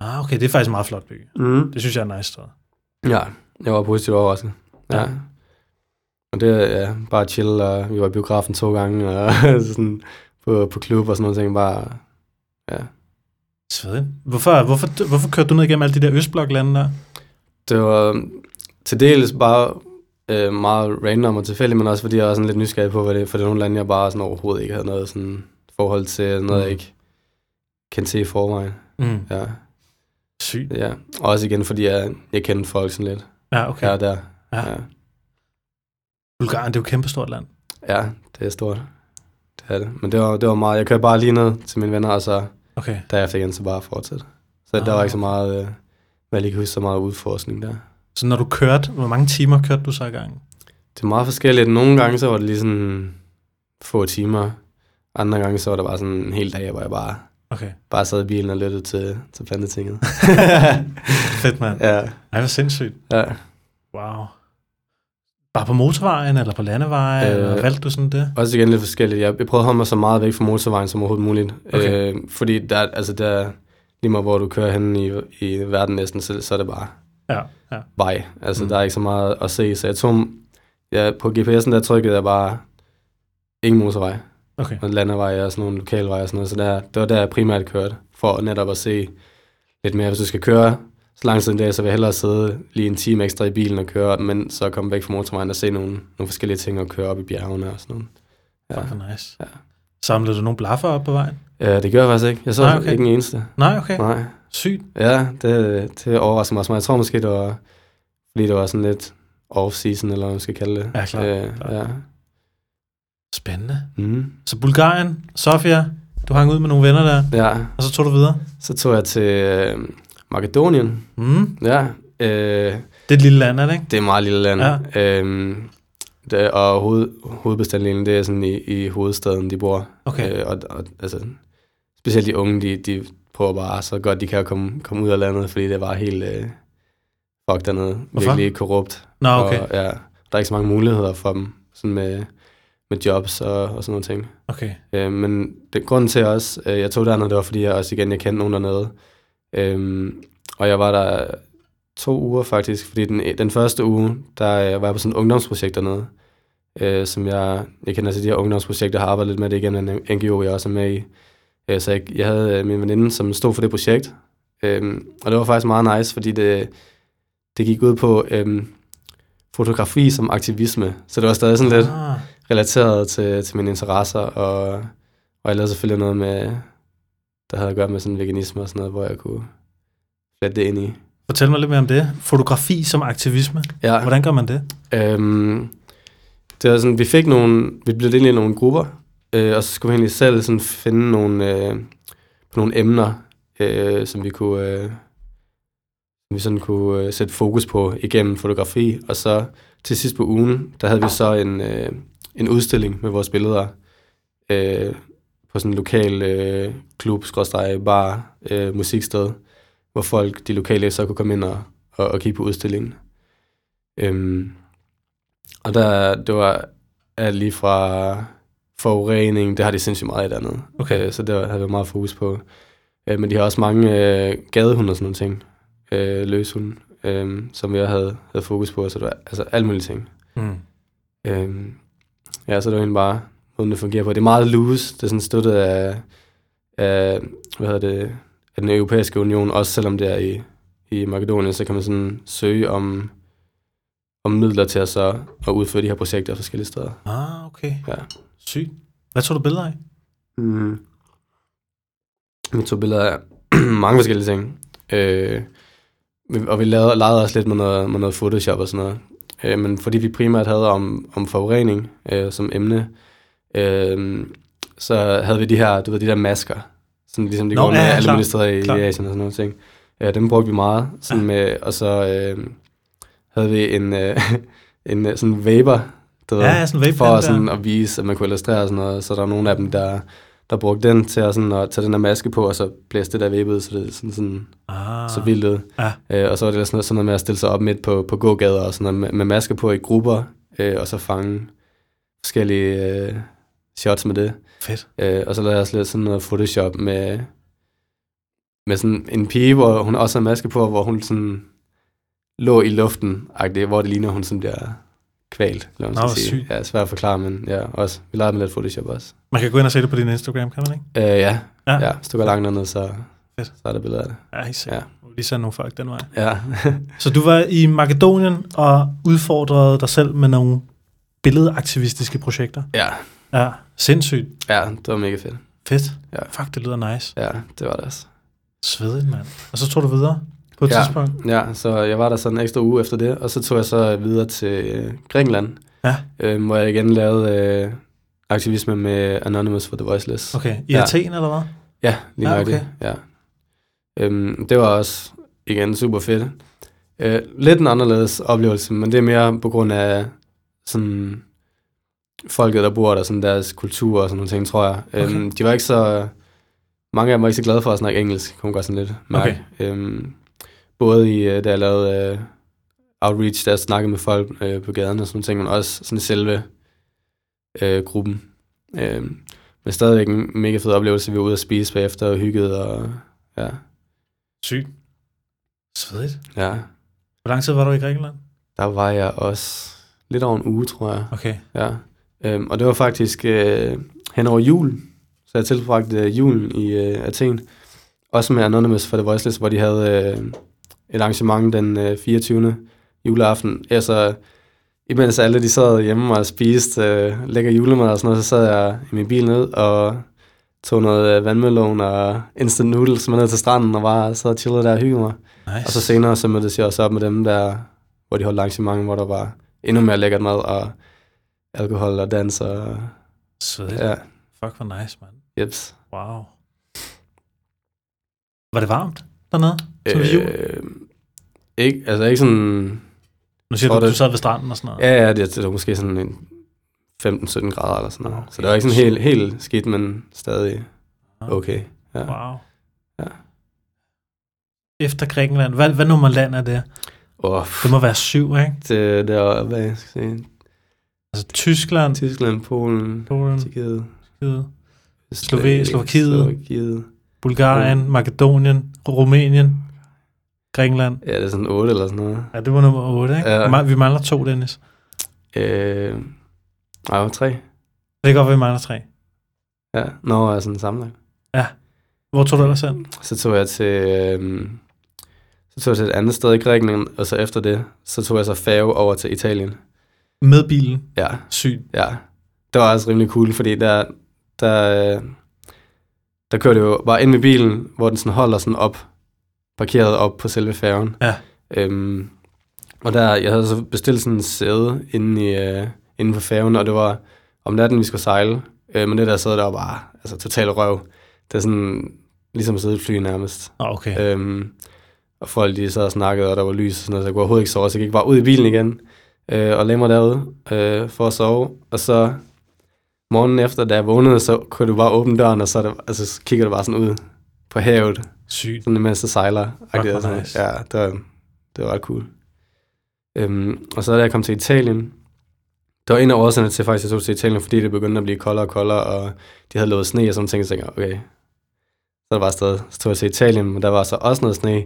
Ah, okay, det er faktisk en meget flot by. Mm. Det synes jeg er nice, jeg. ja, jeg var positivt overrasket. Ja. Ja. Og det er ja, bare chill, og vi var i biografen to gange, og sådan på, på klub og sådan noget ting, bare, ja. Svedigt. Hvorfor, hvorfor, hvorfor kørte du ned igennem alle de der Østblok-lande der? Det var øhm, til dels bare øh, meget random og tilfældigt, men også fordi jeg var sådan lidt nysgerrig på, hvad det, for det er nogle lande, jeg bare sådan overhovedet ikke havde noget sådan forhold til, noget Mm. jeg ikke kendte til i forvejen. Mm. Ja, Sygt. ja. Og også igen, fordi jeg, jeg kendte folk sådan lidt Ja, okay. her og der. Ja. Ja. Bulgarien, det er jo et kæmpestort land. ja, det er stort. Det er det. Men det var, det var meget, jeg kørte bare lige ned til mine venner, og så Okay. derefter igen, så bare fortsætte. Så Ah, der var ikke så meget, øh, jeg lige kan huske, så meget udforskning der. Så når du kørte, hvor mange timer kørte du så i gang? Det er meget forskelligt. Nogle gange så var det lige sådan få timer. Andre gange så var det bare sådan en hel dag, hvor jeg bare, Okay. bare sad i bilen og lyttede til, til plantetinget. Fedt, mand. ja, Ej, hvor sindssygt. ja. Wow. Bare på motorvejen eller på landevejen? Øh, eller valgte du sådan det? Også igen lidt forskelligt. Jeg, jeg prøvede at holde mig så meget væk fra motorvejen som overhovedet muligt. Okay. Øh, fordi der, altså der, lige meget hvor du kører hen i, i verden næsten, så, så er det bare Ja, ja. vej. Altså, Mm. der er ikke så meget at se. Så jeg tog, ja, på GPS'en der trykkede jeg bare ingen motorvej. Okay. Og landevej og sådan nogle lokalveje og sådan noget. Så der, det var der, jeg primært kørte, for netop at se lidt mere. Hvis du skal køre så lang tid en dag, så vil jeg hellere sidde lige en time ekstra i bilen og køre, men så komme væk fra motorvejen og se nogle, nogle forskellige ting og køre op i bjergene og sådan noget. Ja. Ja. Fuck, hvor nice. Ja. Samlede du nogle blaffer op på vejen? ja, det gør jeg faktisk ikke. Jeg så Nej, okay. ikke en eneste. Nej, okay. Nej. Sygt. Ja, det, det overrasker mig også meget. Jeg tror måske, det var, fordi det var sådan lidt off-season, eller hvad man skal kalde det. Ja, klart, Øh, ja. Spændende. Mm. Så Bulgarien, Sofia, du hang ud med nogle venner der, ja, og så tog du videre. så tog jeg til øh, Makedonien. Mm. Ja, øh, Det er et lille land, er det ikke? det er et meget lille land. Ja. Øhm, det, og hoved, hovedbestandelen, det er sådan i, i hovedstaden, de bor. Okay. Øh, og, og, altså, specielt de unge, de, de prøver bare så godt de kan at komme, komme ud af landet, fordi det var helt øh, fuck dernede. Hvorfor? Virkelig korrupt. Nå, okay. Og, ja, der er ikke så mange muligheder for dem, sådan med, med jobs og, og sådan nogle ting. Okay. Øh, men det, grunden til også, øh, jeg tog dernede, det var fordi, jeg også igen, jeg kendte nogen dernede. Øhm, og jeg var der to uger faktisk, fordi den, den første uge, der øh, var jeg på sådan et ungdomsprojekt dernede, øh, som jeg, jeg kender til de her ungdomsprojekter, har arbejdet lidt med det igen, en NGO, jeg også er med i. Øh, så jeg, jeg havde øh, min veninde, som stod for det projekt, øhm, og det var faktisk meget nice, fordi det, det gik ud på øhm, fotografi som aktivisme, så det var stadig sådan lidt Ah, relateret til, til mine interesser, og, og jeg lavede selvfølgelig noget med, der havde at gøre med sådan veganisme og sådan noget, hvor jeg kunne flette det ind i. fortæl mig lidt mere om det. Fotografi som aktivisme. Ja, Hvordan gør man det? øhm, det var sådan, vi fik nogle, vi blev delt i nogle grupper, øh, og så skulle vi egentlig selv sådan finde nogle, øh, på nogle emner, øh, som vi kunne, øh, som vi sådan kunne øh, sætte fokus på igennem fotografi, og så til sidst på ugen, der havde vi så en, øh, en udstilling med vores billeder øh, på sådan en lokal øh, klub, skråstreg, bar, øh, musiksted, hvor folk, de lokale, så kunne komme ind og, og, og kigge på udstillingen. Øhm, og der, det var alt lige fra forurening, det har de sindssygt meget i andet. Okay. Øh, så det var- havde vi meget fokus på. Øh, men de har også mange øh, gadehunde og sådan nogle ting. Øh, løshunde, øh, som jeg havde, havde fokus på. Så det var altså alle mulige ting. Mm. Øhm, ja, så det var egentlig bare måden, det fungerer på. Det er meget loose. Det er sådan støttet af, af hvad hedder det, af den europæiske union. Også selvom det er i, i Makedonien, så kan man sådan søge om, om midler til at, så, at udføre de her projekter forskellige steder. Ah, okay. Ja. Sygt. Hvad tog du billeder af? Mm. Vi tog billeder af mange forskellige ting. Øh, og vi lavede, legede også lidt med noget, med noget Photoshop og sådan noget. Øh, men fordi vi primært havde om, om forurening øh, som emne, øh, så havde vi de her, du ved, de der masker. Sådan ligesom de Nå, går med ja, alle i, Asien og sådan noget ting. Ja, dem brugte vi meget. Sådan Ja. med, og så øh, havde vi en, øh, en øh, sådan vapor, du Ja, ja, sådan vape for sådan, der. at vise, at man kunne illustrere og sådan noget. Så der er nogle af dem, der, der brugte den til at, sådan, at tage den der maske på, og så blæste det der ud, så det sådan, sådan Ah, så vildt ud. Ja. Øh, og så var det sådan noget, sådan noget med at stille sig op midt på, på gågader og sådan noget, med, med masker på i grupper, øh, og så fange forskellige øh, shots med det. Fedt. Øh, og så lavede jeg også lidt sådan noget Photoshop med, med sådan en pige, hvor hun også har maske på, hvor hun sådan lå i luften, hvor det ligner, hun sådan bliver kvalt. Eller Nå, sige. Ja, svært at forklare, men ja, også. Vi lavede med lidt Photoshop også. Man kan gå ind og se det på din Instagram, kan man ikke? Øh, ja. Ja. ja, hvis du går langt ned, så, Fedt. så er der billeder af det. Ja, helt sikkert. Ja. Ja. Lige sende nogle folk den vej. Ja. Så du var i Makedonien og udfordrede dig selv med nogle billedaktivistiske projekter. ja. Ja, sindssygt. ja, det var mega fedt. Fedt. Ja. Fuck, det lyder nice. Ja, det var det også. Svedigt, mand. Og så tog du videre på et Ja. tidspunkt. Ja, så jeg var der sådan en ekstra uge efter det, og så tog jeg så videre til øh, Grækenland, Ja. øh, hvor jeg igen lavede øh, aktivisme med Anonymous for the Voiceless. Okay, i Ja. Athen eller hvad? Ja, lige Ja, ja, okay. Ja. Øhm, det var også, igen, super fedt. Øh, lidt en anderledes oplevelse, men det er mere på grund af sådan folket, der bor der, sådan deres kultur og sådan nogle ting, tror jeg. Øhm, Okay. de var ikke så... Mange af dem var ikke så glade for at snakke engelsk, kunne godt sådan lidt mærke. Øhm, både i, øh, da jeg lavede øh, outreach, der jeg snakkede med folk øh, på gaden og sådan nogle ting, men også sådan selve øh, gruppen. Øhm, men stadigvæk en mega fed oplevelse. Vi var ude at spise bagefter og hyggede, og ja, Sygt. Svedigt. ja. Hvor lang tid var du i Grækenland? Der var jeg også lidt over en uge, tror jeg. Okay. Ja. Øhm, og det var faktisk øh, hen over jul, så jeg tilbragte øh, julen i øh, Athen. Også med Anonymous for The Voiceless, hvor de havde øh, et arrangement den øh, 24. juleaften. Altså, imens alle de sad hjemme og spiste øh, lækker julemad og sådan noget, så sad jeg i min bil ned og tog noget øh, vandmelon og instant noodles med ned til stranden og bare sad og chillede der og hyggede mig. Nice. Og så senere så mødtes jeg også op med dem der, hvor de holdt arrangement, hvor der var endnu mere lækkert mad og alkohol og dans og Svedigt. ja, Fuck, hvor nice, mand. jeps. Wow. Var det varmt dernede? Som øh, jul? Ikke, altså ikke sådan... Nu siger du, det- du sad ved stranden og sådan noget. Ja, ja, det, det var måske sådan en 15-17 grader eller sådan noget. Okay. Så det var ikke sådan helt, helt skidt, men stadig okay. Ja. Wow. Ja. Efter Grækenland. Hvad, hvad nummer land er det? Og Det må være syv, ikke? det der, hvad jeg skal sige, Altså Tyskland, Tyskland, Polen, Polen, Tjekkiet, Slovakiet. Slovakiet. Bulgarien, Makedonien, Rumænien, Grækenland. Ja, det er sådan 8 eller sådan noget. Ja, det var nummer 8, ikke? Ja. Ja. Vi mangler to, Dennis. Øh, nej, 3. Det kan godt være, vi mangler tre. Ja, nå, er sådan sammenlagt. Hvor tog du ellers hen? Så tog jeg til, øhm, så tog jeg til et andet sted i Grækenland, og så efter det, så tog jeg så færge over til Italien. Med bilen. Ja, Sygt. ja. Det var også rimelig cool, fordi der, der, øh, der kørte jo bare ind med bilen, hvor den sådan holder sådan op, parkeret op på selve færgen. Ja. Øhm, og der, jeg havde så bestilt sådan en sæde inde, i, øh, inde på færgen, og det var om natten, vi skulle sejle. Øh, men det der sæde, der var bare altså, total røv. Det er sådan, ligesom at sidde i et fly nærmest. Oh, okay. Øhm, og folk de sad og snakkede, og der var lys og sådan noget, så jeg kunne overhovedet ikke sove, så jeg gik bare ud i bilen igen, øh, og lagde mig derude øh, for at sove. Og så morgenen efter, da jeg vågnede, så kunne du bare åbne døren, og så, er det, altså, så kigger du bare sådan ud på havet, Sygt. sådan mens det sejler. Fuck, hvor altså. nice. Ja, det var, det var ret cool. Øhm, og så da jeg kom til Italien, det var en af årsagerne til faktisk, at jeg tog til Italien, fordi det begyndte at blive koldere og koldere, og de havde lovet sne og sådan ting, så tænkte jeg, okay, så er der bare afsted. Så tog jeg til Italien, men der var så også noget sne,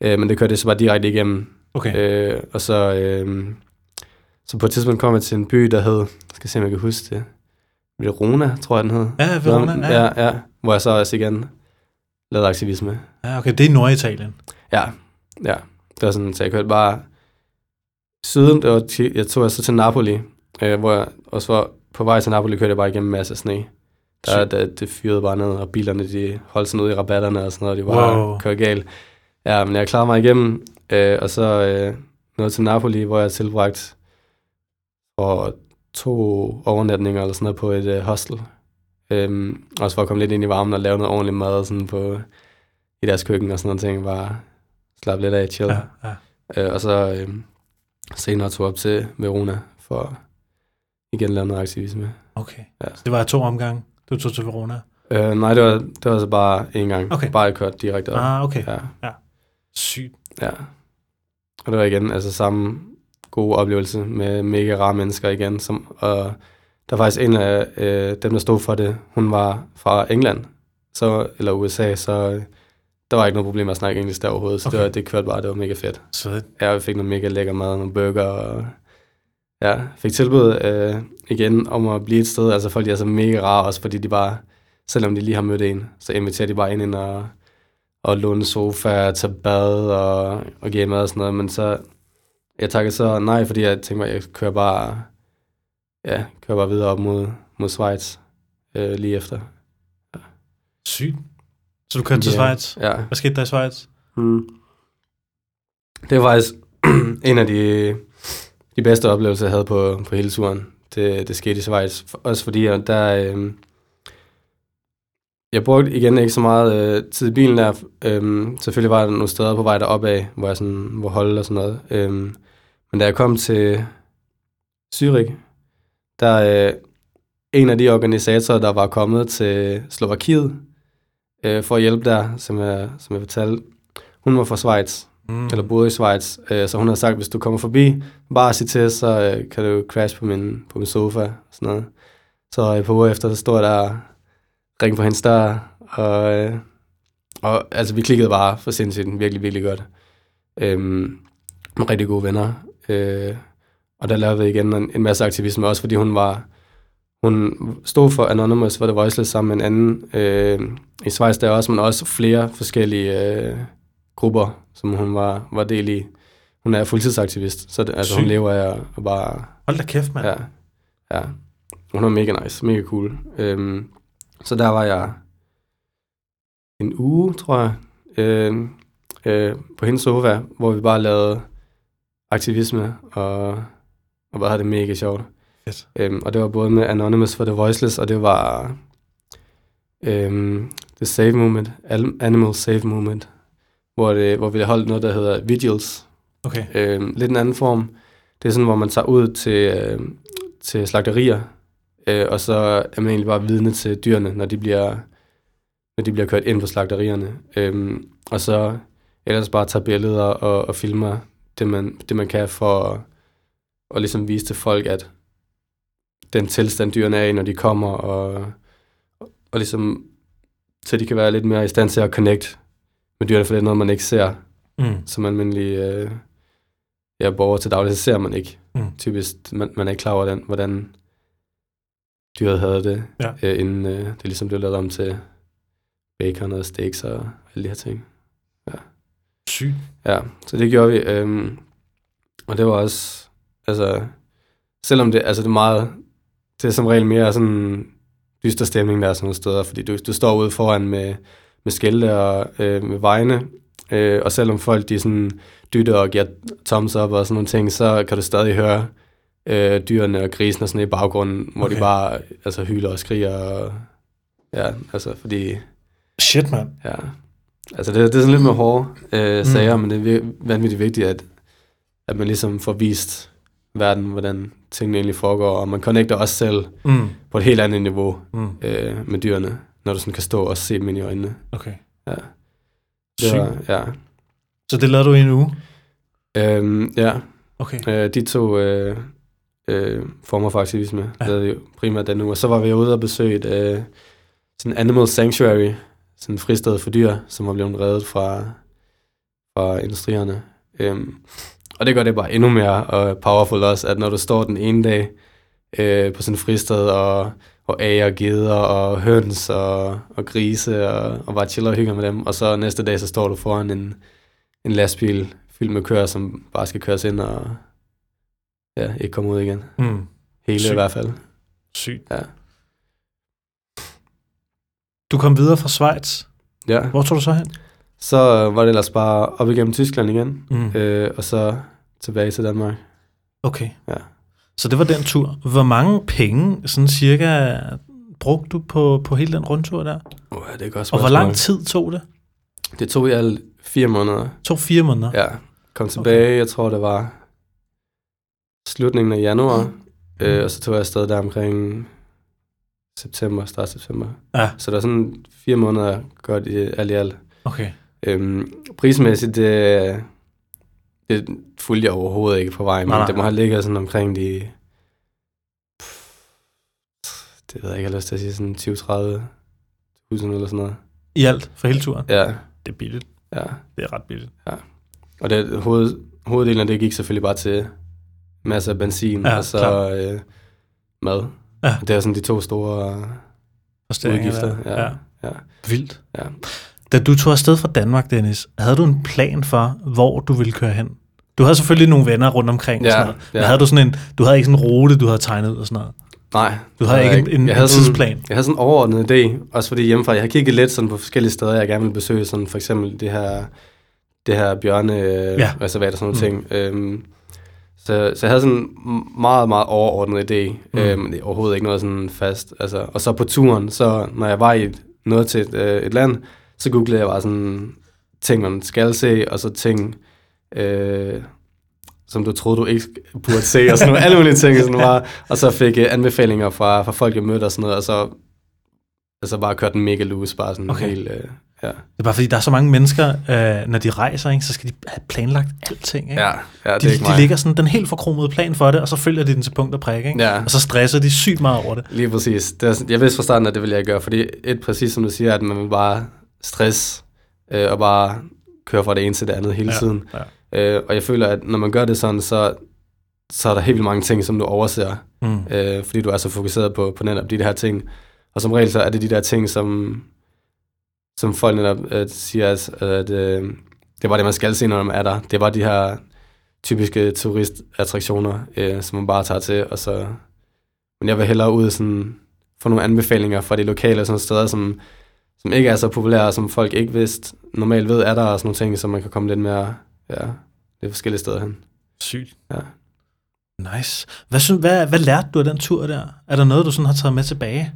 øh, men det kørte så bare direkte igennem. Okay. Øh, og så, øh, så på et tidspunkt kom jeg til en by, der hed, jeg skal se, om jeg kan huske det, Verona, tror jeg, den hed. Ja, Verona. Ja. ja, ja, hvor jeg så også igen lavede aktivisme. ja, okay. Det er Norditalien. Ja, ja. Det var sådan, så jeg kørte bare det var, ti- jeg tog så til Napoli, øh, hvor jeg også var på vej til Napoli, kørte jeg bare igennem en masse sne. Der, der, det fyrede bare ned, og bilerne, de holdt sådan ud i rabatterne og sådan noget, de bare Wow. kørte galt. Ja, men jeg klarede mig igennem, øh, og så øh, nåede til Napoli, hvor jeg tilbragt for to overnatninger eller sådan noget på et øh, hostel. Øhm, også for at komme lidt ind i varmen og lave noget ordentligt mad sådan på, i deres køkken og sådan noget ting. Bare slappe lidt af, chill. Ja, ja. Øh, og så øh, senere tog op til Verona for igen lave noget aktivisme. Okay. Ja. Så det var to omgange, du tog til Verona. Øh, nej, det var, det var så bare en gang. Okay. Bare jeg kørte direkte op. Ah, okay. Ja, Sygt. ja. Og det var igen altså samme gode oplevelse med mega rare mennesker igen. Som, og der er faktisk en af øh, dem, der stod for det, hun var fra England så, eller USA, så der var ikke noget problem med at snakke engelsk der overhovedet. Så okay. Det, var, det kørte bare, det var mega fedt. Svedigt. Ja, jeg fik noget mega lækker mad, nogle burger, og ja, fik tilbud øh, igen om at blive et sted. Altså folk de er så mega rare, også fordi de bare, selvom de lige har mødt en, så inviterer de bare ind, ind og, og låne sofa, tage bad og, og give mad og sådan noget. Men så, jeg takkede så nej, fordi jeg tænkte mig, at jeg kører bare, ja, kører bare videre op mod, mod Schweiz øh, lige efter. Sygt. Så du kørte til Ja. Schweiz. Ja, Hvad skete der i Schweiz? Mm. Det var faktisk en af de, de bedste oplevelser, jeg havde på, på hele turen. Det, det skete i Schweiz. Også fordi, at der... Øh, jeg brugte igen ikke så meget øh, tid i bilen der. Øh, selvfølgelig var der nogle steder på vej deroppe af, hvor jeg sådan, hvor holde og sådan noget. Øh, men da jeg kom til Zürich, der øh, en af de organisatorer, der var kommet til Slovakiet øh, for at hjælpe der, som jeg, som jeg fortalte, hun var fra Schweiz, Mm. eller boede i Schweiz, øh, så hun har sagt, hvis du kommer forbi, bare sig til, så øh, kan du crash på min, på min sofa, og sådan noget. Så et par uger efter, så stod jeg der og ringede på hendes dør, og, øh, og altså, vi klikkede bare for sindssygt, virkelig, virkelig godt. Øhm, med rigtig gode venner. Øh, og der lavede vi igen en, en masse aktivisme, også fordi hun var, hun stod for Anonymous for The Voiceless sammen med en anden øh, i Schweiz der også, men også flere forskellige øh, grupper, som hun var, var del i. Hun er fuldtidsaktivist, så det, altså, hun lever af at bare... Hold da kæft, mand. Ja, ja. Hun var mega nice, mega cool. Øhm, så der var jeg en uge, tror jeg, øh, øh, på hendes sofa, hvor vi bare lavede aktivisme, og, og bare havde det mega sjovt. Fedt. Øhm, og det var både med Anonymous for The Voiceless, og det var øhm, The Save Movement, Al- Animal Save Movement, hvor, det, hvor vi holdt noget, der hedder Vigils. Okay. Øhm, lidt en anden form. Det er sådan, hvor man tager ud til, øh, til slagterier, øh, og så er man egentlig bare vidne til dyrene, når de bliver, når de bliver kørt ind på slagterierne. Øhm, og så ellers bare tage billeder og, og filmer det man, det, man kan for at, og ligesom vise til folk, at den tilstand, dyrene er i, når de kommer, og, og ligesom, så de kan være lidt mere i stand til at connect med dyrene, for det er noget, man ikke ser Mm. som almindelig øh, ja, borger til daglig, så ser man ikke. Mm. Typisk, man, man er ikke klar over, den, hvordan dyret havde det, Ja. øh, inden øh, det ligesom blev lavet om til bacon og steaks og alle de her ting. Sygt. Ja, så det gjorde vi. Øhm, og det var også, altså, selvom det, altså det er meget, det er som regel mere sådan dyster stemning, der er sådan nogle steder, fordi du, du står ude foran med, med skilte og øh, med vejene, øh, og selvom folk de sådan dytter og giver thumbs up og sådan nogle ting, så kan du stadig høre øh, dyrene og grisen og sådan i baggrunden, hvor Okay. de bare altså, hyler og skriger, og, ja, altså fordi Shit, mand. Ja, altså det, det er sådan lidt med hårde øh, Mm. sager, men det er vanvittigt vigtigt, at, at man ligesom får vist verden, hvordan tingene egentlig foregår, og man connecter også selv Mm. på et helt andet niveau Mm. øh, med dyrene, når du sådan kan stå og se dem ind i øjnene. Okay. Ja. Det var, ja. Så det lavede du i en uge? Øhm, ja, Okay. øh, de to øh, øh, former for aktivisme Ja. lavede vi primært den uge, og så var vi ude og besøge et øh, sådan Animal Sanctuary, sådan fristed for dyr, som var blevet reddet fra, fra industrierne. Øhm, og det gør det bare endnu mere og powerful også, at når du står den ene dag øh, på sådan et fristed og, og ager, geder og høns og, og grise og, og bare chiller og hygger med dem, og så næste dag så står du foran en, en lastbil fyldt med køer, som bare skal køres ind og ja, ikke komme ud igen. Mm. Hele Sygt. i hvert fald. Sygt. Ja. Du kom videre fra Schweiz. Ja. Hvor tog du så hen? Så var det ellers bare op igennem Tyskland igen, Mm. øh, og så tilbage til Danmark. Okay. Ja. Så det var den tur. Hvor mange penge, sådan cirka, brugte du på, på hele den rundtur der? Oh, ja, det er godt Og hvor lang tid tog det? Det tog i alt fire måneder. Tog fire måneder. Ja. Kom tilbage, okay. jeg tror det var slutningen af januar, Mm. øh, og så tog jeg afsted der omkring september, start september. Ja. Så der er sådan fire måneder godt i alt i alt. Okay. Øhm, prismæssigt, det, det fulgte jeg overhovedet ikke på vejen, men Nej, nej. det må have ligget sådan omkring de... Det ved jeg ikke, jeg har lyst til at sige sådan 20-30 tusind eller sådan noget. I alt for hele turen? Ja, Det er billigt. ja. Det er ret billigt. Og det, hoved, hoveddelen af det gik selvfølgelig bare til masser af benzin, Ja, og så klart. øh, mad. Ja. Det er sådan de to store udgifter. der. Ja, ja. Vildt. Ja. Da du tog afsted fra Danmark, Dennis, havde du en plan for, hvor du ville køre hen? Du havde selvfølgelig nogle venner rundt omkring og Ja, sådan noget. Men ja. havde du sådan en, du havde ikke sådan en rute, du havde tegnet ud og sådan noget? Nej. Du havde ikke en, en, jeg en havde sådan- tidsplan? Jeg havde sådan en overordnet idé, også fordi hjemmefra, jeg har kigget lidt sådan på forskellige steder, jeg gerne vil besøge, sådan for eksempel det her, det her bjørne øh, Ja. og sådan nogle Mm. ting. Øhm, så, så jeg havde sådan en meget, meget overordnet idé, Mm. mm. øhm, det er overhovedet ikke noget sådan fast. Altså, og så på turen, så når jeg var i et, noget til et, øh, et land, så googlede jeg bare sådan ting, man skal se, og så ting, øh, som du troede, du ikke burde se, og sådan nogle, alle mulige ting, sådan bare, og så fik jeg anbefalinger fra, fra folk, jeg mødte og sådan noget, og så altså bare kørte den mega loose, bare sådan okay. helt, øh, ja. Det er bare fordi, der er så mange mennesker, øh, når de rejser, ikke, så skal de have planlagt alting. Ikke? Ja, ja, det de, er ikke de mig. ligger sådan den helt forkromede plan for det, og så følger de den til punkt og prik, ikke? Ja. Og så stresser de sygt meget over det. Lige præcis. Det er, sådan- jeg vidste fra starten, at det ville jeg gøre, fordi et, præcis som du siger, at man vil bare stress øh, og bare køre fra det ene til det andet hele Ja, tiden. Øh, og jeg føler, at når man gør det sådan, så, så er der helt vildt mange ting, som du overser, Mm. øh, fordi du er så fokuseret på, på netop de der ting. Og som regel, så er det de der ting, som, som folk netop øh, siger, at, at øh, det var det, man skal se, når man er der. Det var de her typiske turistattraktioner, øh, som man bare tager til, og så... Men jeg vil hellere ud sådan, få nogle anbefalinger fra de lokale sådan steder, som, som ikke er så populære, som folk ikke vidst, normalt ved, er der og sådan nogle ting, som man kan komme lidt mere, ja, lidt forskellige steder hen. Sygt. Ja. Nice. Hvad, synes, hvad, hvad lærte du af den tur der? Er der noget, du sådan har taget med tilbage?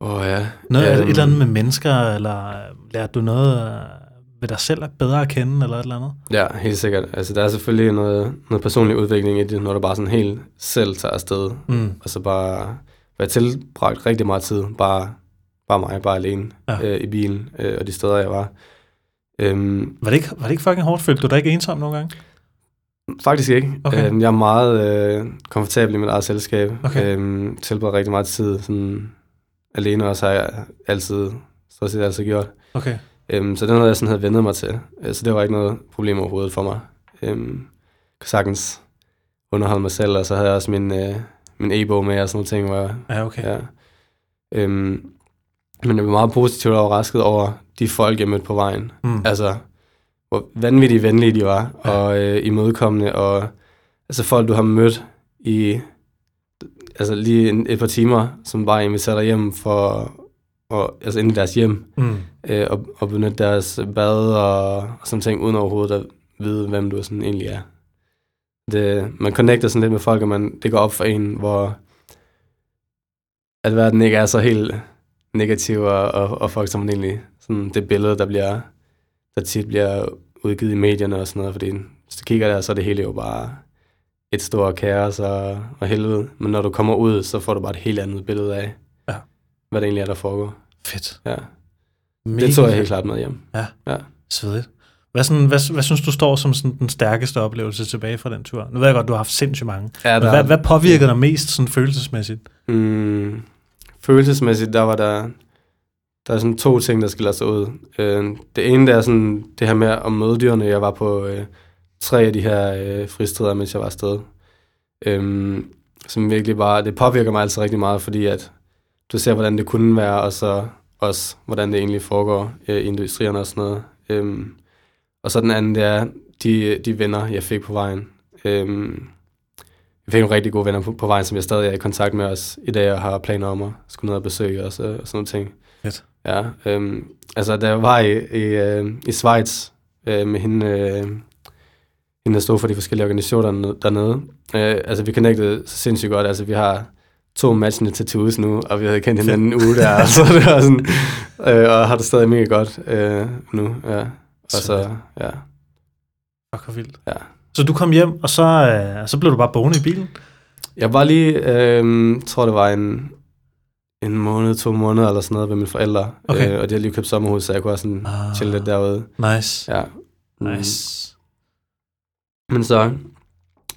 Oh, ja. Noget, um, Øhm, et eller andet med mennesker, eller øh, lærte du noget øh, ved dig selv bedre at kende, eller et eller andet? Ja, helt sikkert. Altså, der er selvfølgelig noget, noget personlig udvikling i det, når du bare sådan helt selv tager afsted, Mm. og så bare være tilbragt rigtig meget tid, bare, bare mig, bare alene Ja. øh, i bilen, øh, og de steder, jeg var. Øhm, Var det, ikke, var det ikke fucking hårdt? Følte du dig ikke ensom nogle gange? faktisk ikke. Okay. Øhm, jeg er meget øh, komfortabel i mit eget selskab. Okay. Øhm, tilbragt rigtig meget tid sådan, alene, og så har jeg altid, stort set altid gjort. Okay. Øhm, så det er noget, jeg sådan havde vendet mig til. Øh, så det var ikke noget problem overhovedet for mig. Øhm, kunne sagtens underholde mig selv, og så havde jeg også min, øh, min e-bog med og sådan nogle ting, hvor jeg, Ja, okay. ja. Øhm, men jeg blev meget positivt overrasket over de folk, jeg mødte på vejen. Mm. Altså, hvor vanvittigt venlige de var, ja. og øh, imødekommende, og altså folk, du har mødt i altså lige en, et par timer, som bare inviterer hjem for, og, altså ind i deres hjem, Mm. øh, og, og benytte deres bad og, og sådan ting, uden overhovedet at vide, hvem du sådan egentlig er. Det, man connecter sådan lidt med folk, og man, det går op for en, hvor at verden ikke er så helt negativ, og, og, og folk som egentlig, sådan det billede, der bliver, der tit bliver udgivet i medierne og sådan noget, fordi hvis du kigger der, så er det hele jo bare et stort kaos og, og helvede. Men når du kommer ud, så får du bare et helt andet billede af, Ja. hvad det egentlig er, der foregår. Fedt. Ja. Mega Det tog jeg helt klart med hjem. Svedigt. Hvad, sådan, hvad, hvad synes du står som sådan den stærkeste oplevelse tilbage fra den tur? Nu ved jeg godt, du har haft sindssygt mange. Ja, Men hvad, hvad påvirker dig mest sådan følelsesmæssigt? Mm, følelsesmæssigt, der var der, der er sådan to ting, der skiller sig ud. Øh, det ene, det er sådan det her med at møde dyrene. Jeg var på øh, tre af de her øh, fristeder, mens jeg var afsted. Øh, som virkelig bare, det påvirker mig altså rigtig meget, fordi at du ser, hvordan det kunne være, og så også, hvordan det egentlig foregår øh, i industrierne og sådan noget. Øh, og så den anden, det er de, de venner, jeg fik på vejen. Øh, jeg fik nogle rigtig gode venner på, på vejen, som jeg stadig er i kontakt med os i dag, og har planer om at skulle ned og besøge os og, og sådan nogle ting. Fedt. Ja, øhm, altså da jeg var i, i, øh, i Schweiz øh, med hende, øh, hende, der stod for de forskellige organisationer dernede, øh, altså vi connectede så sindssygt godt, altså vi har to matchende tattoos nu, og vi havde kendt hinanden en uge der, så det var sådan, øh, og har det stadig mega godt øh, nu, ja. Og så, ja, Fuck, hvor vildt. ja. Så du kom hjem, og så, øh, så blev du bare boende i bilen? Jeg var lige, øh, tror det var en, en måned, to måneder eller sådan noget ved mine forældre. Okay. Øh, og de har lige købt sommerhus, så jeg kunne også sådan Ah. chille lidt derude. Nice. Ja. Nice. Men så,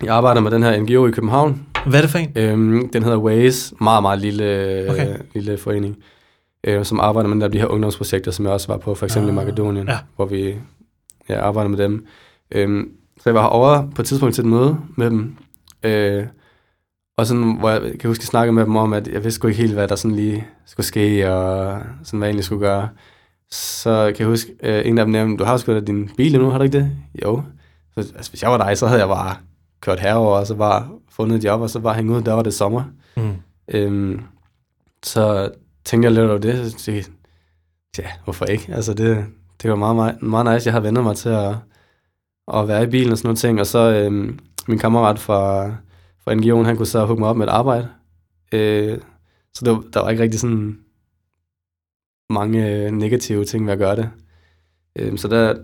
jeg arbejder med den her NGO i København. Hvad er det for en? Øhm, den hedder Waze, meget, meget lille, Okay. okay. lille forening, øh, som arbejder med de her ungdomsprojekter, som jeg også var på, for eksempel Ah, i Makedonien, ja. hvor vi ja, arbejder med dem. Øhm, så jeg var herovre på et tidspunkt til et møde med dem, øh, og sådan, hvor jeg kan huske, at jeg snakkede med dem om, at jeg vidste sgu ikke helt, hvad der sådan lige skulle ske, og sådan, hvad jeg egentlig skulle gøre. Så kan jeg huske, øh, en af dem nævnte, du har sgu da din bil nu, har du ikke det? Jo. Så, altså, hvis jeg var dig, så havde jeg bare kørt herover og så bare fundet et job, og så bare hænge ud, der var det sommer. Mm. Øhm, så tænkte jeg lidt over det, så tænkte ja, hvorfor ikke? Altså det, det var meget, meget, meget nice, jeg har vendt mig til at, at være i bilen og sådan nogle ting, og så øhm, min kammerat fra, fra NGO'en, han kunne så hugge mig op med et arbejde. Øh, så der, der var ikke rigtig sådan mange øh, negative ting ved at gøre det. Øh, så der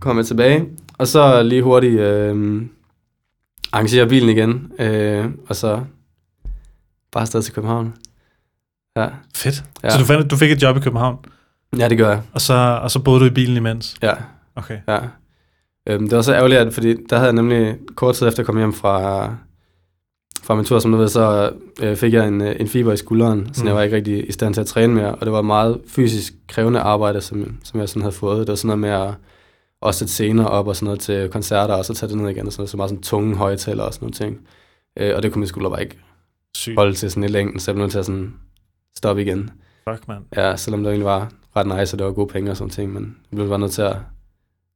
kom jeg tilbage, og så lige hurtigt øh, arrangere bilen igen, øh, og så bare afsted til København. Ja, Fedt. Ja. Så du, fandt, du fik et job i København, ja det gør jeg. og så, og så boede du i bilen imens? Ja, Okay. ja. Øhm, det var så ærgerligt, at, fordi der havde jeg nemlig kort tid efter at komme hjem fra, fra min tur, som du ved, så øh, fik jeg en, øh, en fiber i skulderen, så Mm. jeg var ikke rigtig i stand til at træne mere, og det var meget fysisk krævende arbejde, som, som jeg sådan havde fået. Det var sådan noget med at, også sætte scener op og sådan noget til koncerter, og så tage det ned igen, og sådan noget, så meget sådan tunge højtaler og sådan nogle ting. Øh, og det kunne min skulder bare ikke Sygt. holde til sådan i længden, så jeg blev nødt til at sådan stoppe igen. Fuck, mand. Ja, selvom det egentlig var ret nice, og det var gode penge og sådan ting, men jeg blev bare nødt til at,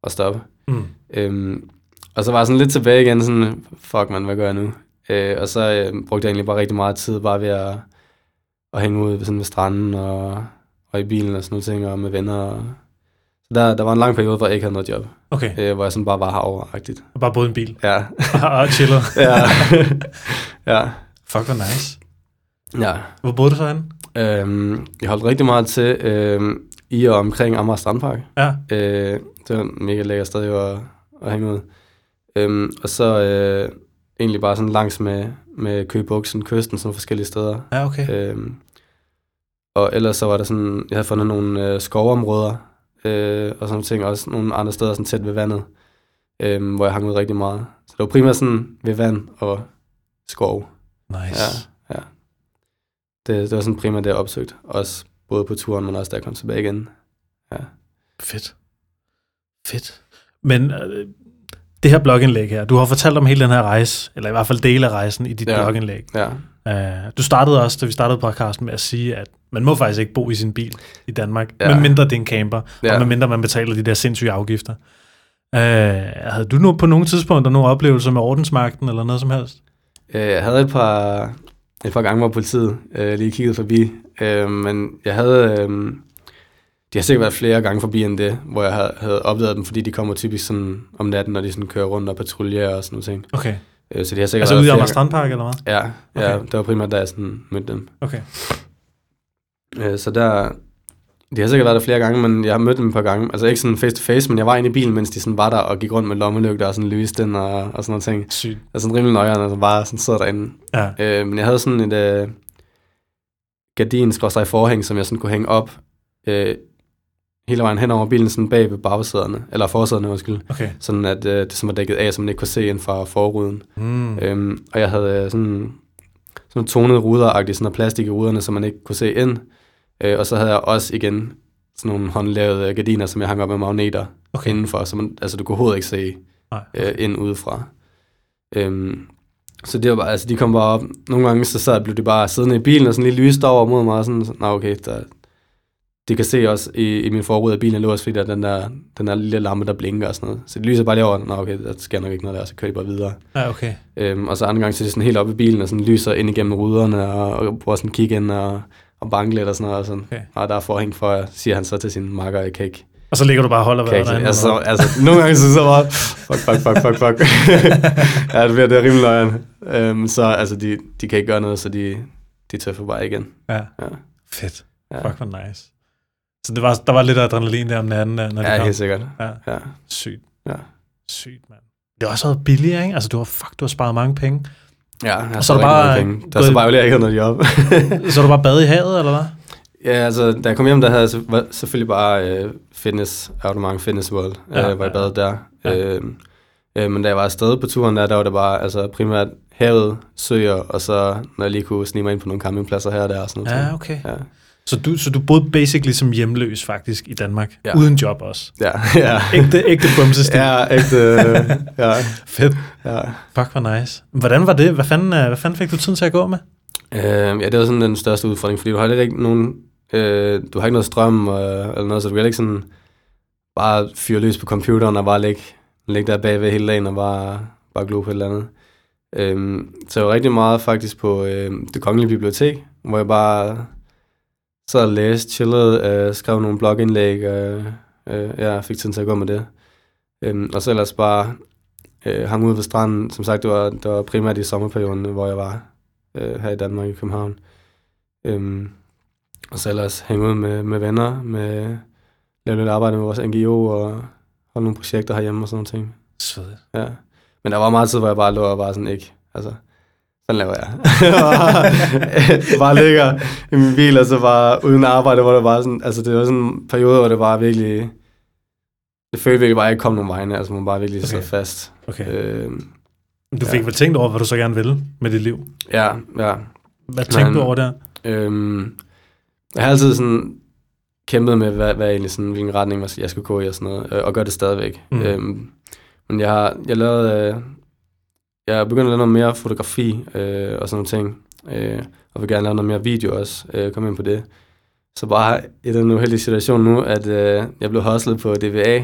at stoppe. Mm. Øhm, og så var jeg sådan lidt tilbage igen, sådan, fuck man, hvad gør jeg nu? Øh, og så øh, brugte jeg egentlig bare rigtig meget tid bare ved at, at hænge ud sådan ved stranden og, og i bilen og sådan nogle ting, og med venner. Og, så der, der var en lang periode, hvor jeg ikke havde noget job, Okay, øh, hvor jeg sådan bare var herovre-agtigt. og bare både en bil Ja, og chillet. ja, ja, Fuck, hvor nice. ja. Hvor boede du så henne? Øhm, jeg holdt rigtig meget til øhm, i og omkring Amager Strandpark. Ja, Øh, det var en mega lækker sted jo at, at hænge ud. Øhm, og så øh, egentlig bare sådan langs med, med Køgebuksen, kysten, sådan forskellige steder. ja okay. Øhm, og ellers så var der sådan, jeg havde fundet nogle øh, skovområder, øh, og sådan ting, også nogle andre steder sådan tæt ved vandet, øh, hvor jeg hang ud rigtig meget. Så det var primært sådan ved vand og skov. Nice. Ja, ja. Det, det var sådan primært det, jeg opsøgte. Også både på turen, men også da jeg kom tilbage igen. Fedt. Fedt. Men øh, det her blogindlæg her, du har fortalt om hele den her rejse, eller i hvert fald dele af rejsen i dit Ja. ja. blogindlæg. Ja, Uh, du startede også, da vi startede podcasten, med at sige, at man må faktisk ikke bo i sin bil i Danmark, Ja. medmindre det er en camper, ja. Og medmindre man betaler de der sindssyge afgifter. Uh, havde du nu på nogle tidspunkter nogle oplevelser med ordensmagten, eller noget som helst? Øh, Jeg havde et par, et par gange, hvor politiet øh, lige kiggede forbi, øh, men jeg havde, øh, de har sikkert været flere gange forbi end det, hvor jeg havde, havde opdaget dem, fordi de kommer typisk sådan om natten, når de sådan kører rundt og patruljerer og sådan noget ting. Okay. Øh, så de har sikkert Altså ude i Amager Strandpark, eller hvad? Ja, ja Okay. det var primært, da jeg sådan mødte dem. Okay. Øh, så der, de har sikkert været der flere gange, men jeg har mødt dem et par gange. Altså ikke sådan face to face, men jeg var inde i bilen, mens de sådan var der og gik rundt med lommelygter og sådan lyste den og, og sådan noget ting. Sygt. Altså rimelig nøjeren, og så bare sådan sidder derinde. Ja. Øh, men jeg havde sådan et øh, gardin forhæng, som jeg sådan kunne hænge op øh, hele vejen hen over bilen, sådan bag ved bagsæderne, eller forsæderne, undskyld. Okay. Sådan at øh, det som var dækket af, så man ikke kunne se ind fra forruden. Mm. Øhm, og jeg havde øh, sådan, sådan tonede ruder sådan plastik i ruderne, så man ikke kunne se ind. Øh, og så havde jeg også igen sådan nogle håndlavede gardiner, som jeg hang op med magneter okay. Indenfor, så man, altså du kunne overhovedet ikke se Nej. øh, ind udefra. Øhm, så det var bare, altså de kom bare op, nogle gange så sad, blev de bare siddende i bilen og sådan lige lyst over mod mig, og sådan, nå okay, der, de kan se også i, i min forrude af bilen, også, fordi der er den der, den der lille lampe, der blinker og sådan noget. Så de lyser bare lige over, nå okay, der sker nok ikke noget der, så kører de bare videre. Ja, okay. Øhm, og så andre gange så er de sådan helt oppe i bilen og sådan lyser ind igennem ruderne og, og bruger sådan kigge ind og, og banke lidt og sådan noget. Og sådan. Okay. Og der er forhæng for, siger han så til sin makker, jeg kan ikke. Og så ligger du bare og holder vejret derinde. altså, altså, nogle gange så så bare, fuck, fuck, fuck, fuck, fuck. ja, det bliver det rimelig løgn. Øhm, så altså, de, de kan ikke gøre noget, så de, de tøffer bare igen. Ja. Ja. Fedt. Ja, Fuck, hvor nice. Så det var, der var lidt adrenalin der om natten, når det ja kom. helt sikkert. Ja. Ja. Sygt. Ja. Sygt, mand. Det har også været billigere, ikke? Altså, du har, fuck, du har sparet mange penge. Ja, Og så er der bare penge. Der er så bare ikke noget job. Så er du bare bade i havet, eller hvad? Ja, altså, da jeg kom hjem, der havde jeg selvfølgelig bare øh, fitness, abonnement Fitness World, Ja, ja, øh, hvor jeg badede der. Ja. Øh, øh, men da jeg var afsted på turen der, der var det bare altså, primært havet, søer, og så når jeg lige kunne snige mig ind på nogle campingpladser her og der og sådan noget. Ja, okay. Ja, Så du, så du boede basically som hjemløs faktisk i Danmark, Ja. uden job også. ja, ja. Ægte, ægte bumsestil. ja, ægte, øh, ja, Fedt. ja. Fuck, hvor nice. Hvordan var det? Hvad fanden, øh, hvad fanden fik du tiden til at gå med? Øh, ja, det var sådan den største udfordring, fordi du har ikke nogen, øh, du har ikke noget strøm øh, eller noget, så du kan ikke sådan bare fyre løs på computeren og bare ligge, ligge der bagved hele dagen og bare, bare glo på et eller andet. Øhm, så jeg var rigtig meget faktisk på øh, det kongelige bibliotek, hvor jeg bare sad og læste, chillede, øh, skrev nogle blogindlæg, øh, øh, jeg fik tiden til at gå med det. Øhm, og så ellers bare øh, hang ud ved stranden. Som sagt, det var, det var primært i sommerperioden, hvor jeg var øh, her i Danmark i København. Øhm, og så ellers hænge ud med, med venner, med lave lidt arbejde med vores NGO og holde nogle projekter herhjemme og sådan nogle ting. Svedigt. Ja. Men der var meget tid, hvor jeg bare lå og bare sådan ikke, altså, sådan laver jeg. bare ligger i min bil, og så bare uden arbejde, hvor det bare sådan, altså det var sådan en periode, hvor det bare virkelig, det følte virkelig bare, at jeg ikke kom nogen vegne, altså man bare virkelig Okay. sad fast. Okay. Øh, Du fik ja. vel tænkt over, hvad du så gerne ville med dit liv? ja, ja. Hvad tænkte Men- du over der? Øhm, jeg har altid sådan kæmpet med, hvad, hvad egentlig sådan, hvilken retning jeg jeg skulle gå i og sådan noget, og gør det stadigvæk. Mm. Mm. Øhm, men jeg har jeg lavede, øh, jeg er begyndt at lave noget mere fotografi øh, og sådan nogle ting, øh, og vil gerne lave noget mere video også, øh, komme ind på det. Så bare i den uheldige situation nu, at øh, jeg blev hustlet på DVA.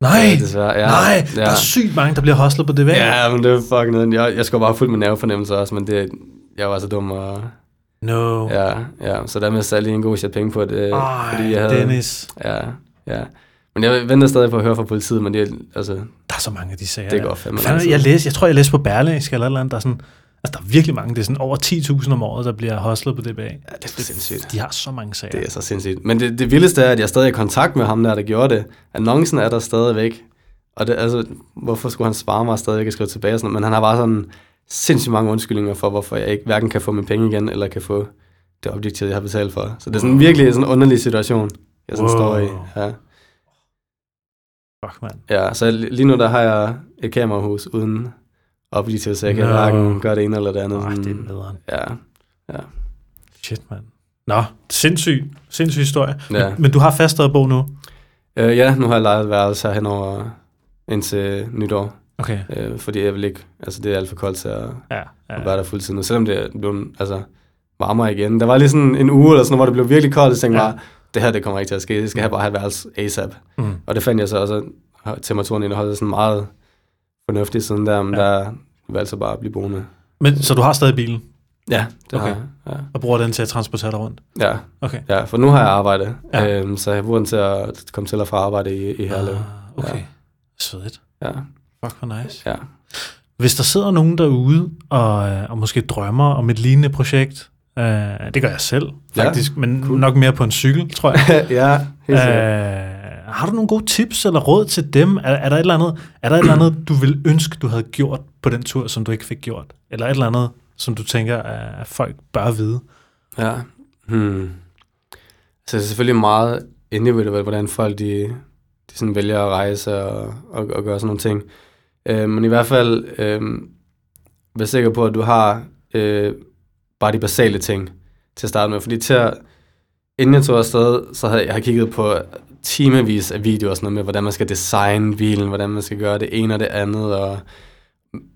Nej, øh, desværre. Ja, nej, ja. der er sygt mange, der bliver hostlet på væg. Ja, men det er fucking noget. Jeg, jeg skal bare fuldt med nervefornemmelse også, men det, jeg var så dum. Og, No. ja, ja, så der mistede jeg lige en god chat penge på det. Ej, fordi jeg havde, Dennis. Ja, ja. Men jeg venter stadig på at høre fra politiet, men det, altså, Der er så mange af de sager. det går fandme tid. jeg, læste, jeg tror, jeg læste på Berlingske eller eller andet, der er sådan, altså der er virkelig mange, det er sådan over 10.000 om året, der bliver hostlet på DBA. Ja, det er sindssygt. De har så mange sager. Det er så sindssygt. Men det, det vildeste er, at jeg stadig er i kontakt med ham der, der gjorde det. Annoncen er der stadigvæk. Og det, altså, hvorfor skulle han svare mig og stadig ikke skrive tilbage? og Sådan, men han har bare sådan sindssygt mange undskyldninger for, hvorfor jeg ikke hverken kan få mine penge igen, eller kan få det objektiv, jeg har betalt for. Så det er sådan virkelig sådan en underlig situation, jeg sådan Wow. står i. Ja. Fuck, mand. ja, så lige nu der har jeg et kamerahus uden objektiv, så jeg kan No. hverken gøre det ene eller det andet. Sådan, det er nederen. ja, Shit, mand. Nå, sindssyg, sindssyg historie. Ja. Men, men du har fastet bog nu? øh, ja, nu har jeg lejet et værelse henover indtil nytår. Okay, Øh, fordi jeg vil ikke, altså det er alt for koldt til at, ja. ja. ja. at være der fuldtid nu, selvom det er blevet, altså, varmere igen. Der var lige sådan en uge eller sådan hvor det blev virkelig koldt, og så tænkte jeg Ja. bare, det her det kommer ikke til at ske, det skal have bare have værelse ASAP. Mm. Og det fandt jeg så også, at temperaturen det holdt sådan meget fornuftigt siden der, men Ja. ja. der valgte så bare at blive boende. Men, så du har stadig bilen, Ja, det Okay. har jeg. og bruger den til at transportere dig rundt? Ja. ja. Okay. Ja, for nu har jeg arbejde, Ja. ja. øhm, så jeg bruger den til at komme til og fra arbejde i, i Herlev. Ah, okay. Ja. Svedigt. Ja, Fuck, hvor nice. ja. Hvis der sidder nogen derude og, øh, og måske drømmer om et lignende projekt, øh, det gør jeg selv Ja, faktisk, men cool. nok mere på en cykel, tror jeg. ja, helt øh, har du nogle gode tips eller råd til dem? Er, er der et eller andet, er der et eller andet, du vil ønske, du havde gjort på den tur, som du ikke fik gjort? Eller et eller andet, som du tænker, at folk bør vide? Ja. Hmm. Så det er selvfølgelig meget individuelt, hvordan folk de, de sådan vælger at rejse og, og, og gøre sådan nogle ting. Øh, men i hvert fald, øh, vær sikker på, at du har øh, bare de basale ting til at starte med. Fordi til at, inden jeg tog afsted, så havde jeg har kigget på timevis af videoer og sådan noget med, hvordan man skal designe bilen, hvordan man skal gøre det ene og det andet. Og,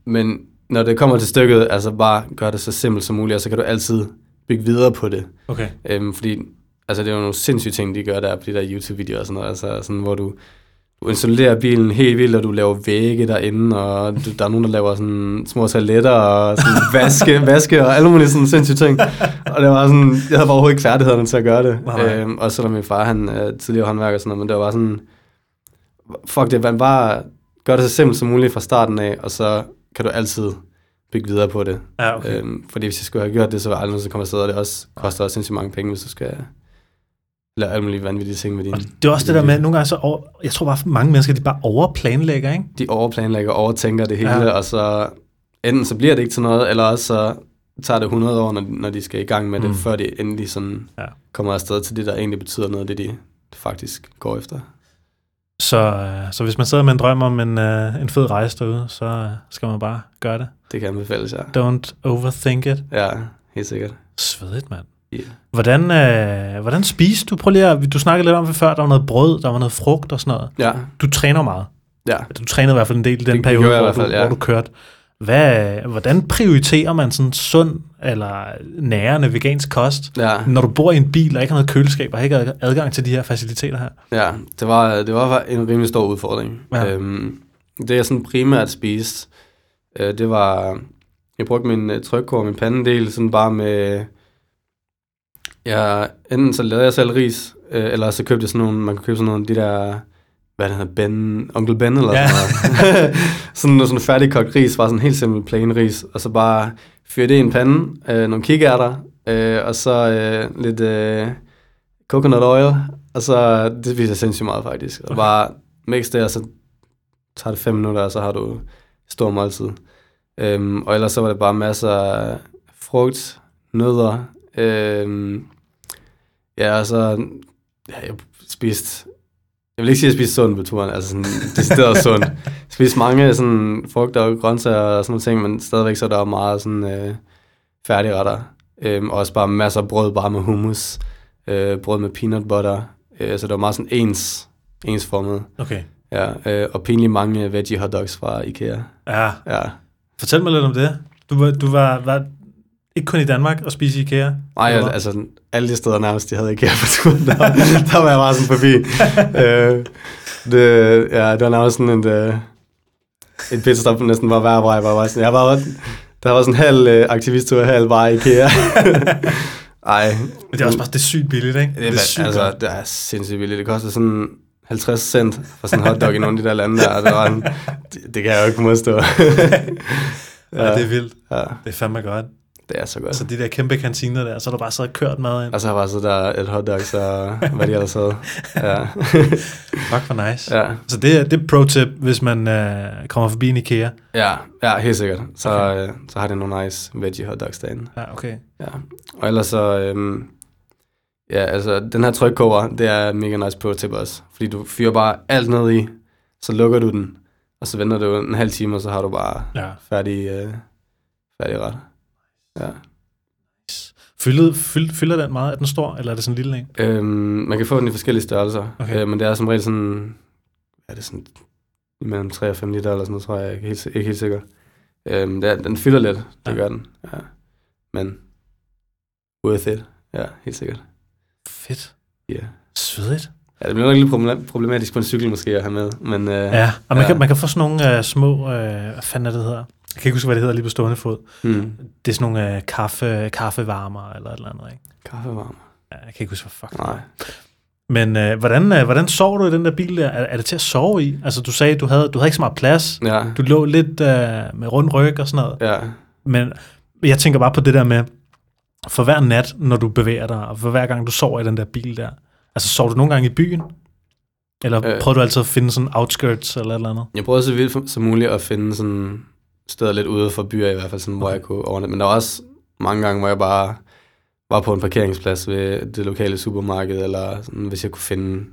men når det kommer til stykket, altså bare gør det så simpelt som muligt, og så kan du altid bygge videre på det. Okay. Øhm, fordi altså, det er jo nogle sindssyge ting, de gør der på de der YouTube-videoer og sådan noget, altså, sådan, hvor du, du installerer bilen helt vildt, og du laver vægge derinde, og du, der er nogen, der laver sådan små toiletter, og sådan vaske, vaske, og alle mulige sådan sindssyge ting. Og det var sådan, jeg havde bare overhovedet ikke færdighederne til at gøre det. Øhm, også selvom min far, han er tidligere håndværker og sådan noget, men det var bare sådan, fuck det, man bare gør det så simpelt som muligt fra starten af, og så kan du altid bygge videre på det. Ja, okay. Øhm, fordi hvis jeg skulle have gjort det, så var aldrig nogensinde kommet afsted, og det også, koster også sindssygt mange penge, hvis du skal lave alle mulige vanvittige ting med din... Og det er også det der med, at nogle gange så over, jeg tror bare, at mange mennesker, de bare overplanlægger, ikke? De overplanlægger overtænker det hele, Ja. og så enten så bliver det ikke til noget, eller også så tager det 100 år, når, når de skal i gang med det, Mm. før de endelig sådan Ja. ja. kommer afsted til det, der egentlig betyder noget, det de faktisk går efter. Så, øh, så hvis man sidder med en drøm om en, øh, en fed rejse derude, så øh, skal man bare gøre det. Det kan anbefales, ja. Don't overthink it. Ja, helt sikkert. Svedigt, mand. Yeah. Hvordan, øh, hvordan spiser du? Prøv lige at, du snakkede lidt om det før, der var noget brød, der var noget frugt og sådan noget. Ja, Du træner meget. ja. Du trænede i hvert fald en del i den Det periode, hvor, fald, du, ja. hvor du kørte. Hvad, hvordan prioriterer man sådan sund eller nærende vegansk kost, Ja, når du bor i en bil og ikke har noget køleskab og ikke har adgang til de her faciliteter her? ja. Det, var, det var en rimelig stor udfordring. Ja. Øhm, det jeg sådan primært spiste, øh, det var... Jeg brugte min øh, trykkår og min pandedel sådan bare med... Ja, enten så lavede jeg selv ris, øh, eller så købte jeg sådan nogle... Man kan købe sådan nogle de der... Hvad det hedder, Ben, Onkel Ben eller Ja. sådan noget. sådan noget sådan færdigkogt ris, bare sådan helt simpel plain ris, og så bare fyre det i en pande, øh, nogle kikærter, øh, og så øh, lidt øh, coconut oil, og så, det viser sindssygt meget faktisk. Og Okay. bare mix det, og så tager det fem minutter, og så har du stor måltid. Øhm, og ellers så var det bare masser af frugt, nødder, øhm, ja, og så, ja, jeg spiste, jeg vil ikke sige, at jeg spiste sundt på turen, altså sådan decideret sundt. Jeg spiste mange sådan frugter og grøntsager og sådan nogle ting, men stadigvæk så er der meget sådan øh, færdigretter. Øhm, og også bare masser af brød, bare med hummus, øh, brød med peanut butter, Øh, så det var meget sådan ens, ensformet. Okay. Ja, øh, og pinligt mange veggie hotdogs fra Ikea. Ja. Ja. Fortæl mig lidt om det. Du, var, du var, var ikke kun i Danmark og spise IKEA? Nej, hvad? altså alle de steder nærmest, de havde IKEA på turen, der, der var jeg bare sådan forbi. øh, det, ja, det var nærmest sådan et, øh, et pitstop næsten var hver vej. Bare, var sådan, jeg var, der var sådan en halv øh, aktivisttur, halv vej IKEA. Ej. Men det er også bare det er sygt billigt, ikke? Det er, sygt altså, godt. det er sindssygt billigt. Det koster sådan 50 cent for sådan en hotdog i nogle af de der lande der. Det, var en, det, det kan jeg jo ikke modstå. Ja, det er vildt. ja, Det er fandme godt. Det er så godt. Så de der kæmpe kantiner der, så er der bare så kørt mad ind. Og så har jeg bare så der et hotdog, så hvad de ellers havde. Ja. Fuck for nice. ja. Så det er, det er pro-tip, hvis man øh, kommer forbi en IKEA. Ja, ja, helt sikkert. Så, Okay. øh, så har det nogle nice veggie hotdogs derinde. Ja, okay. Ja. Og ellers så, øhm, ja, altså den her trykkoger, det er mega nice pro tip også. Fordi du fyrer bare alt ned i, så lukker du den, og så venter du en halv time, og så har du bare Ja. færdig, øh, færdig ret. Ja. Fyldet, fyld, fylder den meget? Er den stor, eller er det sådan en lille en? Øhm, man kan få den i forskellige størrelser, Okay. øh, men det er som regel sådan, er det sådan mellem 3 og 5 liter eller sådan noget, tror jeg, er ikke helt, ikke helt sikker. Øhm, det er, den fylder lidt, det Ja. gør den. Ja. Men worth it, ja, helt sikkert. Fedt. Ja. Yeah. Svedigt. Ja, det bliver nok lidt problem- problematisk på en cykel måske at have med, men øh, Ja, og man, Ja. Kan, man kan få sådan nogle uh, små, uh, hvad fanden er det hedder? Jeg kan ikke huske, hvad det hedder lige på stående fod. hmm. Det er sådan nogle uh, kaffe, kaffevarmer eller et eller andet, ikke? kaffevarme. Ja, jeg kan ikke huske, hvad fuck Nej. Men uh, hvordan, uh, hvordan sover du i den der bil der? Er, er det til at sove i? Altså, du sagde, du havde, du havde ikke så meget plads. Ja, Du lå lidt uh, med rund ryg og sådan noget. ja. Men jeg tænker bare på det der med, for hver nat, når du bevæger dig, og for hver gang du sover i den der bil der, altså sover du nogle gange i byen? Eller øh. Øh. prøver du altid at finde sådan outskirts eller et eller andet? Jeg prøvede så vildt som muligt at finde sådan steder lidt ude for byer i hvert fald, sådan, hvor Okay. jeg kunne overnatte. Men der var også mange gange, hvor jeg bare var på en parkeringsplads ved det lokale supermarked, eller sådan, hvis jeg kunne finde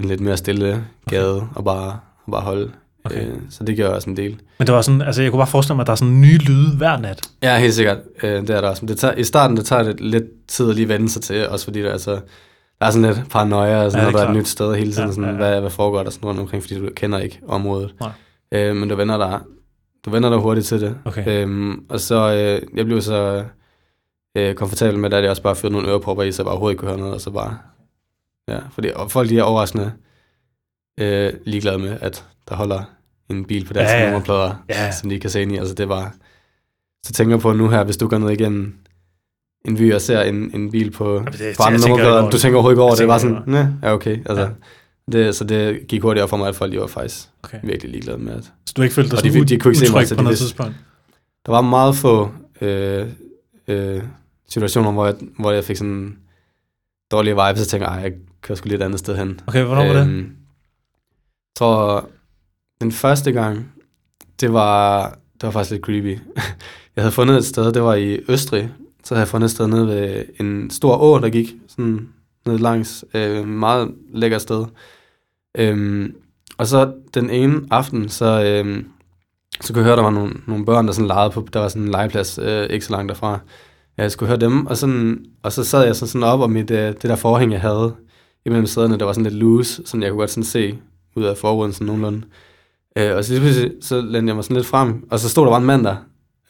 en lidt mere stille gade okay. og bare, og bare holde. Okay. Øh, så det gør jeg også en del. Men det var sådan, altså jeg kunne bare forestille mig, at der er sådan nye lyde hver nat. Ja, helt sikkert. Øh, det er der også. Men det tager, I starten det tager det lidt tid at lige vende sig til, også fordi der, altså, der er sådan lidt paranoia, og sådan, Ja, er når der er et nyt sted hele tiden, Ja, sådan, ja, ja. Hvad, hvad foregår der sådan rundt omkring, fordi du kender ikke området. Nej. Øh, men du vender dig, du vender dig hurtigt til det. Okay. Øhm, og så, øh, jeg blev så øh, komfortabel med, at jeg også bare fyrede nogle ørepropper i, så jeg bare overhovedet ikke kunne høre noget, og så bare, ja, fordi og folk de er overraskende øh, ligeglade med, at der holder en bil på deres Ja, ja, ja. ja. nummerplader, Ja. ja. som de kan se ind i, altså det var, så tænker jeg på nu her, hvis du går ned igennem en by og ser en, en bil på, det- på andre nummerplader, du det. tænker overhovedet ikke over Jeg det, det var tænker sådan, nej, ja okay, altså, Ja. Det, så det gik hurtigt op for mig, at folk de var faktisk Okay. virkelig ligeglade med, at Så du ikke følt dig de- sådan de kunne ikke se mig, så på de noget vidste- tidspunkt? Der var meget få øh, øh, situationer, hvor jeg, hvor jeg fik sådan dårlige vibes, og tænkte, ej, jeg kører sgu lidt et andet sted hen. Okay, hvornår var det? Øhm, Jeg tror, den første gang, det var, det var faktisk lidt creepy. jeg havde fundet et sted, det var i Østrig, så havde jeg fundet et sted nede ved en stor å, der gik sådan ned langs. Øh, meget lækkert sted. Øhm, og så den ene aften, så, øhm, så kunne jeg høre, der var nogle, nogle børn, der sådan legede på, der var sådan en legeplads øh, ikke så langt derfra. Jeg skulle høre dem, og, sådan, og så sad jeg så sådan op, og mit, øh, det der forhæng, jeg havde imellem sæderne, der var sådan lidt loose, sådan jeg kunne godt sådan se ud af forruden sådan nogenlunde. Øh, og så lige pludselig, så lænede jeg mig sådan lidt frem, og så stod der bare en mand der.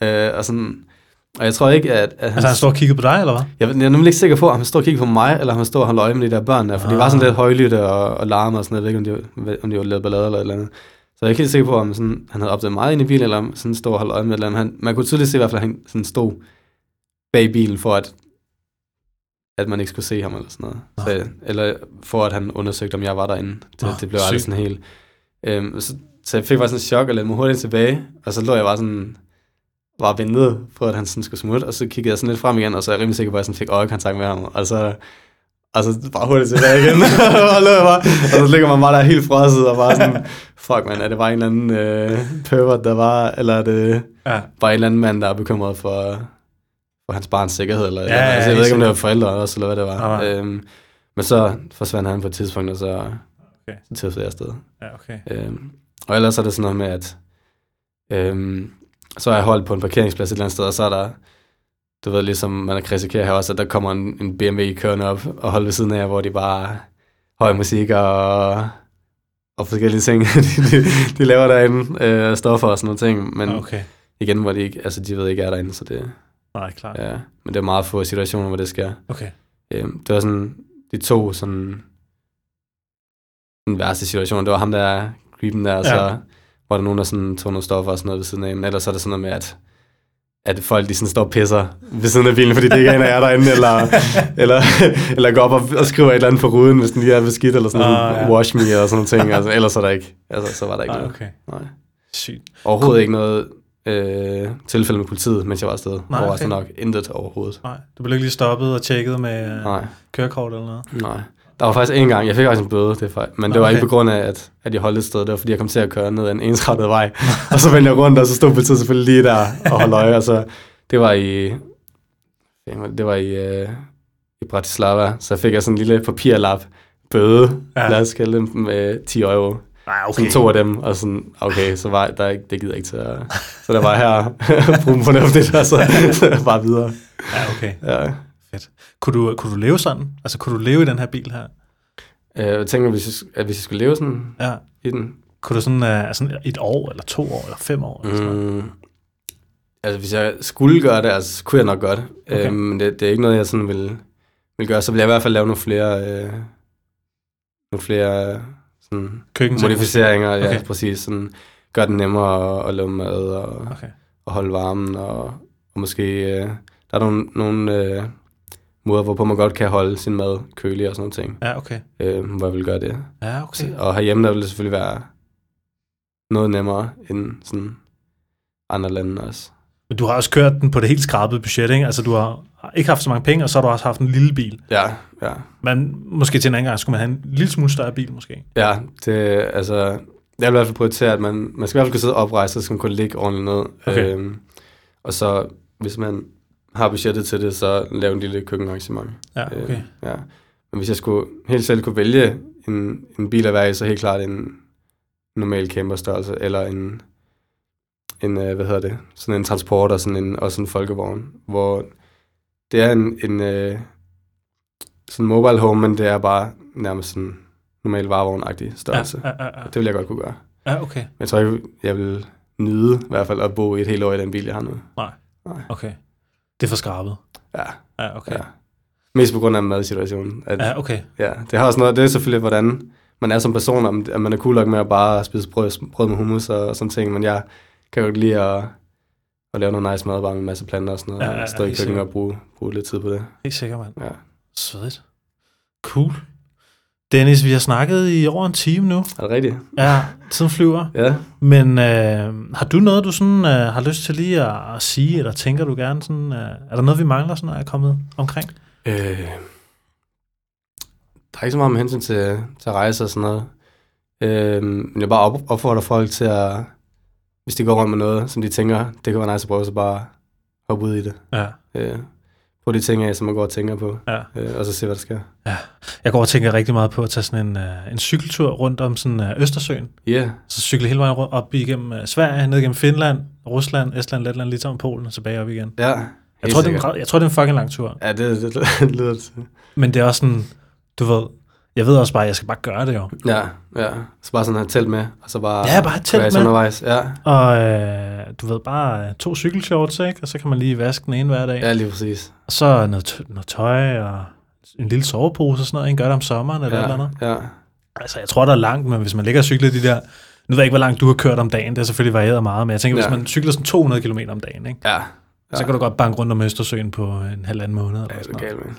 Øh, og, sådan, og jeg tror ikke, at, at Altså han står og kigger på dig, eller hvad? jeg, jeg er nemlig ikke sikker på, om han står og kigger på mig, eller om han står og holder øje med de der børn der, for ah. de var sådan Ah. lidt højlytte og, og larme og sådan noget. Jeg ved ikke, om de, om de var lavet ballade eller et eller andet. Så jeg er ikke helt sikker på, om sådan, han havde opdaget meget ind i bilen, eller om sådan stod og holdt øje med et eller andet. Han, man kunne tydeligt se i hvert fald, at han sådan stod bag bilen, for at, at man ikke skulle se ham eller sådan noget. Nå. Så, eller for at han undersøgte, om jeg var derinde. Det, Nå, det blev aldrig sygt. sådan helt... Øhm, så, så jeg fik bare sådan en chok og lagde mig hurtigt tilbage, og så lå jeg bare sådan var ventet på, at han sådan skulle smutte, og så kiggede jeg sådan lidt frem igen, og så er jeg rimelig sikker på, at jeg sådan fik øjekontakt med ham, og så, og så bare hurtigt tilbage igen, og, lå jeg bare, og så ligger man bare der helt frosset, og bare sådan, fuck man, er det bare en eller anden øh, pervert, der var, eller er det Ja. bare en eller anden mand, der er bekymret for, for hans barns sikkerhed, eller, Ja, eller ja, altså, jeg ved ikke, om det var forældre også, eller hvad det var. Nej, nej. Øhm, men så forsvandt han på et tidspunkt, og så, Okay. så tøvede jeg afsted. Ja, okay. Øhm, og ellers er det sådan noget med, at øhm, så er jeg holdt på en parkeringsplads et eller andet sted, og så er der, du ved, ligesom man kan risikere her også, at der kommer en, en BMW kørende op og holder ved siden af jer, hvor de bare høj musik og, og forskellige ting, de, de, de laver derinde, øh, stoffer og sådan nogle ting, men Okay. igen, hvor de ikke, altså de ved ikke er derinde, så det, Nej, klart. ja, men det er meget få situationer, hvor det sker. Okay. Øh, det var sådan, de to sådan, den værste situation, det var ham der, creepen der, Ja. så var der nogen, der sådan tog nogle stoffer og sådan noget ved siden af en. Ellers er det sådan noget med, at, at folk de sådan står og pisser ved siden af bilen, fordi det ikke er en af jer derinde, eller, eller, eller går op og, og skriver et eller andet på ruden, hvis den lige er beskidt, eller sådan Ah, noget, ja. wash me, og sådan nogle ting. Altså, ellers er der ikke, altså, så var der ikke Nej, noget. okay. Nej. Sygt. Overhovedet ikke noget øh, tilfælde med politiet, mens jeg var afsted. Nej, Overraskende okay. nok. Intet overhovedet. Nej, du blev ikke lige stoppet og tjekket med Nej. kørekort eller noget? Nej. Der var faktisk en gang, jeg fik faktisk en bøde, det faktisk, men det Nå, var okay. ikke på grund af, at, at jeg holdt et sted. Det var fordi, jeg kom til at køre ned ad en ensrettet vej. og så vendte jeg rundt, og så stod politiet selvfølgelig lige der og holdt øje. Og så, det var i, det var i, uh, i Bratislava, så fik jeg sådan en lille papirlap bøde, Ja. lad os kalde dem, med 10 euro. Nej, Okay. Sådan to af dem, og sådan, okay, så var der ikke, det gider jeg ikke til at, så der var her, brug fornuftigt, og så, så bare videre. Ja, okay. Ja. Kunne du, kunne du leve sådan? Altså, kunne du leve i den her bil her? Øh, Jeg tænker, hvis jeg, at hvis jeg skulle leve sådan Ja. i den, Kunne du sådan, uh, sådan et år, eller to år, eller fem år? Eller sådan noget? Mm, altså, hvis jeg skulle gøre det, altså, så kunne jeg nok godt. Okay. Okay. men det, det er ikke noget, jeg sådan vil, vil gøre. Så vil jeg i hvert fald lave nogle flere, øh, nogle flere øh, sådan, modificeringer. Okay. Ja, præcis. Sådan, gøre det nemmere at, at lave mad og, Okay. og holde varmen. Og, og måske, øh, der er nogle, nogle øh, måder, hvorpå man godt kan holde sin mad kølig og sådan nogle ting. Ja, okay. Øh, hvor jeg vil gøre det. Ja, okay. Og herhjemme, der vil det selvfølgelig være noget nemmere end sådan andre lande også. Men du har også kørt den på det helt skrabede budget, ikke? Altså, du har ikke haft så mange penge, og så har du også haft en lille bil. Ja, ja. Men måske til en anden gang skulle man have en lille smule større bil, måske. Ja, det, altså, jeg vil i hvert fald prioritere, at man, man skal i hvert fald kunne sidde oprejst, så skal man kunne ligge ordentligt ned. Okay. Øhm, og så, hvis man har budgettet til det, så lave en lille køkkenarrangement. Ja, okay. Øh, ja. Men hvis jeg skulle helt selv kunne vælge en, en bil at være i, så helt klart en normal camperstørrelse, eller en, en øh, hvad hedder det, sådan en transporter, sådan en, også en folkevogn, hvor det er en, en øh, sådan mobile home, men det er bare nærmest sådan normal varevogn-agtig størrelse. Ja, ja, ja, ja. Det vil jeg godt kunne gøre. ja, okay. Men jeg tror ikke, jeg vil nyde i hvert fald at bo i et helt år i den bil, jeg har nu. Okay. Det er for skrabet. Ja, Ja, okay. ja. Mest på grund af madsituationen. At, Ja, okay. Ja, det har også noget, det er selvfølgelig, hvordan man er som person, om at man er cool nok med at bare spise brød, brød med hummus og sådan ting, men jeg kan jo godt lide at, at lave noget nice mad, bare med en masse planter og sådan noget, Ja, ja, ja, og stå i helt køkkenet sikkert. og bruge, bruge lidt tid på det. Helt sikkert, mand. Ja. Svedigt. Cool. Dennis, vi har snakket i over en time nu. Er det rigtigt? Ja, tiden flyver. Ja. Men øh, har du noget, du sådan, øh, har lyst til lige at, at sige, eller tænker du gerne sådan, øh, er der noget, vi mangler, sådan, er kommet omkring? Øh, der er ikke så meget med hensyn til, til rejse og sådan noget. Øh, men jeg bare op, opfordrer folk til at, hvis de går rundt med noget, som de tænker, det kan være nice at prøve, så bare hoppe ud i det. Ja. Øh, prøv de ting af, som man går og tænker på, Ja. øh, og så se, hvad der sker. Jeg går og tænker rigtig meget på at tage sådan en, øh, en cykeltur rundt om sådan øh, Østersøen. Ja, yeah. Så cykle hele vejen rundt op igennem øh, Sverige, ned igennem Finland, Rusland, Estland, Letland, Litauen, Polen og tilbage op igen. ja. Jeg tror, det er en, sikkert. jeg tror, det er en fucking lang tur. Ja, det, det, det lyder til. Men det er også sådan, du ved, jeg ved også bare, at jeg skal bare gøre det jo. Ja, ja. Så bare sådan have telt med, og så bare... Ja, bare telt med. undervejs. Ja, Og øh, du ved, bare øh, to cykelshorts, ikke? Og så kan man lige vaske den ene hver dag. ja lige præcis. Og så noget, noget tøj og en lille sovepose og sådan noget, ikke? Gør det om sommeren eller ja, eller andet. Ja, Altså, jeg tror, der er langt, men hvis man ligger og cykler de der... Nu ved jeg ikke, hvor langt du har kørt om dagen. Det er selvfølgelig varieret meget, men jeg tænker, ja. Hvis man cykler sådan 200 km om dagen, ikke? ja. Ja. så kan du godt banke rundt om Østersøen på en halvanden måned. Eller Ja, det sådan er noget. galt.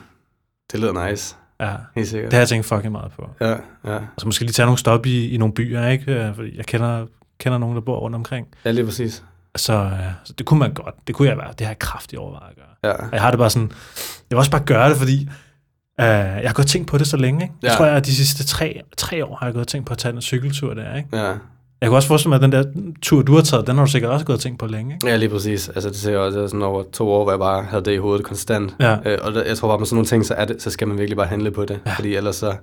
Det lyder nice. Ja, Helt sikkert. det har jeg tænkt fucking meget på. Ja, ja. Så måske lige tage nogle stop i, i nogle byer, ikke? Øh, Fordi jeg kender, kender nogen, der bor rundt omkring. Ja, lige præcis. Så, øh, så det kunne man godt. Det kunne jeg være. Det har jeg kraftigt overvejet at gøre. Ja. Og jeg har det bare sådan, jeg vil også bare gøre det, fordi øh, jeg har godt tænkt på det så længe. Ikke? Jeg Ja. tror, jeg de sidste tre, tre år har jeg gået og tænkt på at tage en cykeltur der. Ikke? Ja. Jeg kan også forestille mig, at den der tur, du har taget, den har du sikkert også gået og tænkt på længe. Ikke? ja, lige præcis. Altså, det ser jeg også er sådan over to år, hvor jeg bare havde det i hovedet konstant. Ja. Øh, og der, jeg tror bare, med sådan nogle ting, så, er det, så skal man virkelig bare handle på det. Ja. Ja. Fordi ellers så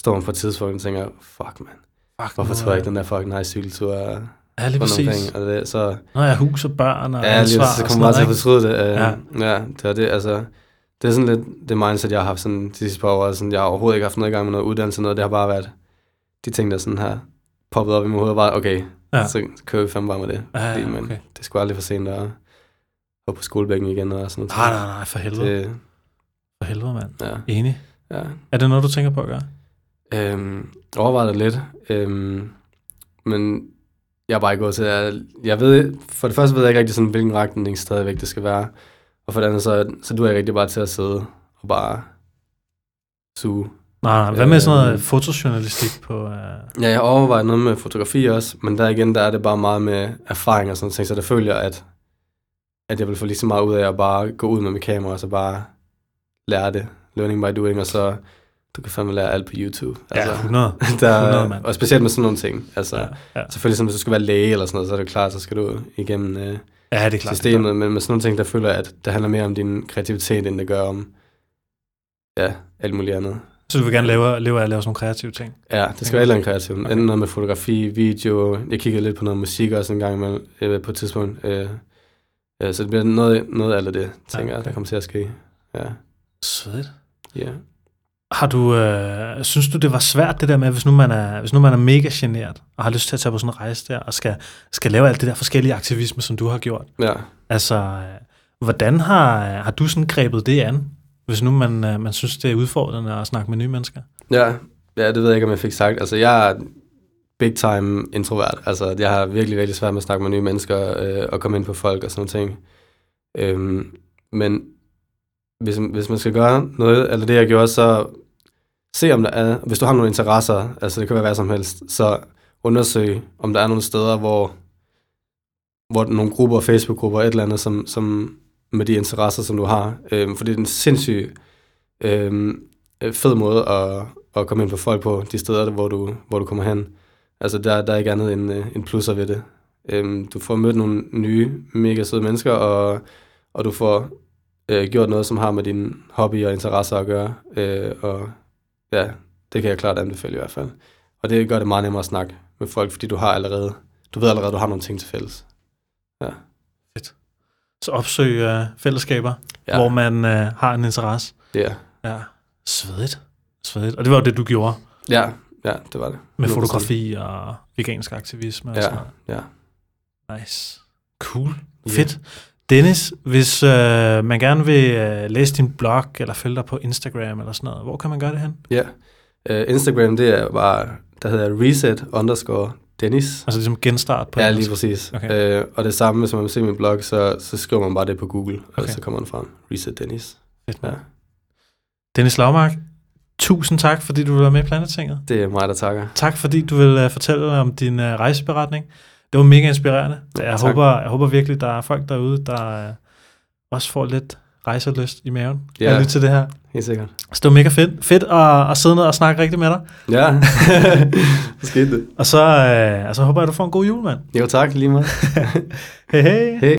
står man på et tidspunkt og tænker, fuck man, Fuck, hvorfor tror jeg ikke den der fucking nice cykeltur Ja, lige præcis. omkring? Og det, så, Nå, jeg har hus og børn og ja, ansvar så og kommer man bare til at fortryde det. Øh, Ja. ja. ja, det var det, altså. det er sådan lidt det mindset, jeg har haft sådan de sidste par år. Sådan, jeg har overhovedet ikke haft noget i gang med noget uddannelse. Noget. Det har bare været de ting, der sådan har poppet op i mit hoved. Bare, okay, Ja. så kører vi fandme bare med det. Ja, ja, men okay. det er sgu aldrig for sent at gå på skolebænken igen og sådan noget. Nej, nej, nej, for helvede. Det... Det, For helvede, mand. ja, Enig. ja. Er det noget, du tænker på at gøre? Øhm, overvejet det lidt. Øhm, men jeg er bare ikke gået til at... Jeg ved, for det første ved jeg ikke rigtig sådan, hvilken retning stadigvæk det skal være. Og for det andet, så, så du er jeg rigtig bare til at sidde og bare suge. Nej, nej. Hvad med sådan noget Øhm. fotojournalistik på... Uh... Ja, jeg overvejer noget med fotografi også, men der igen, der er det bare meget med erfaring og sådan ting, så der føler jeg, at, at jeg vil få lige så meget ud af at bare gå ud med mit kamera, og så bare lære det. Learning by doing, og så du kan fandme lære alt på YouTube. Ja, 100. der, 100, mand. og specielt med sådan nogle ting. Altså, Ja, ja. Selvfølgelig, som hvis du skal være læge eller sådan noget, så er det klart, så skal du igennem øh, ja, det er klart. det er systemet. Men med sådan nogle ting, der føler at det handler mere om din kreativitet, end det gør om ja, alt muligt andet. Så du vil gerne lave, leve af at lave sådan nogle kreative ting? Ja, det skal være et eller andet kreativt. Okay. Enten noget med fotografi, video. Jeg kiggede lidt på noget musik også en gang imellem, øh, på et tidspunkt. Øh, øh, så det bliver noget, noget af det, tænker Ja, jeg, okay. der kommer til at ske. Ja, Svedigt. ja. Har du, øh, synes du, det var svært det der med, hvis nu man er, hvis nu man er mega generet og har lyst til at tage på sådan en rejse der, og skal, skal lave alt det der forskellige aktivisme, som du har gjort? ja. Altså, øh, hvordan har, har du sådan grebet det an, hvis nu man, øh, man synes, det er udfordrende at snakke med nye mennesker? Ja, ja, det ved jeg ikke, om jeg fik sagt. Altså, jeg er big time introvert. Altså, jeg har virkelig, virkelig svært med at snakke med nye mennesker øh, og komme ind på folk og sådan noget ting. Øhm, men hvis, hvis man skal gøre noget, eller det jeg gjorde, så se om der er, hvis du har nogle interesser, altså det kan være hvad som helst, så undersøg, om der er nogle steder, hvor, hvor nogle grupper, Facebook-grupper, et eller andet, som, som med de interesser, som du har. Øhm, for det er en sindssyg øhm, øh, fed måde at, at komme ind på folk på, de steder, hvor du, hvor du kommer hen. Altså, der, der er ikke andet end, øh, end plusser ved det. Øhm, du får mødt nogle nye, mega søde mennesker, og, og du får øh, gjort noget, som har med din hobby og interesser at gøre. Øh, og ja, det kan jeg klart anbefale i hvert fald. Og det gør det meget nemmere at snakke med folk, fordi du har allerede, du ved allerede, at du har nogle ting til fælles. Så opsøg øh, fællesskaber, ja. Hvor man øh, har en interesse. Ja, Ja, svedigt. Svedigt. Og det var jo det, du gjorde ja, ja det var det. med 100%. fotografi og vegansk aktivisme og Ja, sådan noget. ja. Nice. Cool. Ja. Fedt. Dennis, hvis øh, man gerne vil øh, læse din blog eller følge dig på Instagram eller sådan noget, hvor kan man gøre det hen? Ja. Uh, Instagram, det er bare, der hedder reset underscore Dennis. Altså ligesom genstart på Ja, lige præcis. Okay. Uh, og det samme, hvis man vil se min blog, så, så skriver man bare det på Google, okay. Og så kommer den frem. Reset Dennis. Fedt, Ja. ja. Dennis Lavmark, tusind tak, fordi du vil være med i Planetinget. Det er mig, der takker. Tak, fordi du vil uh, fortælle om din uh, rejseberetning. Det var mega inspirerende. Jeg, tak. håber, jeg håber virkelig, der er folk derude, der uh, også får lidt rejselyst i maven Ja. ja. at lytte til det her. Helt sikkert. Så det var mega fedt. Fedt at, at sidde ned og snakke rigtig med dig. Ja, så skete det. Og så, øh, altså, håber jeg, du får en god jul, mand. Jo, tak lige meget. Hej hej. Hej.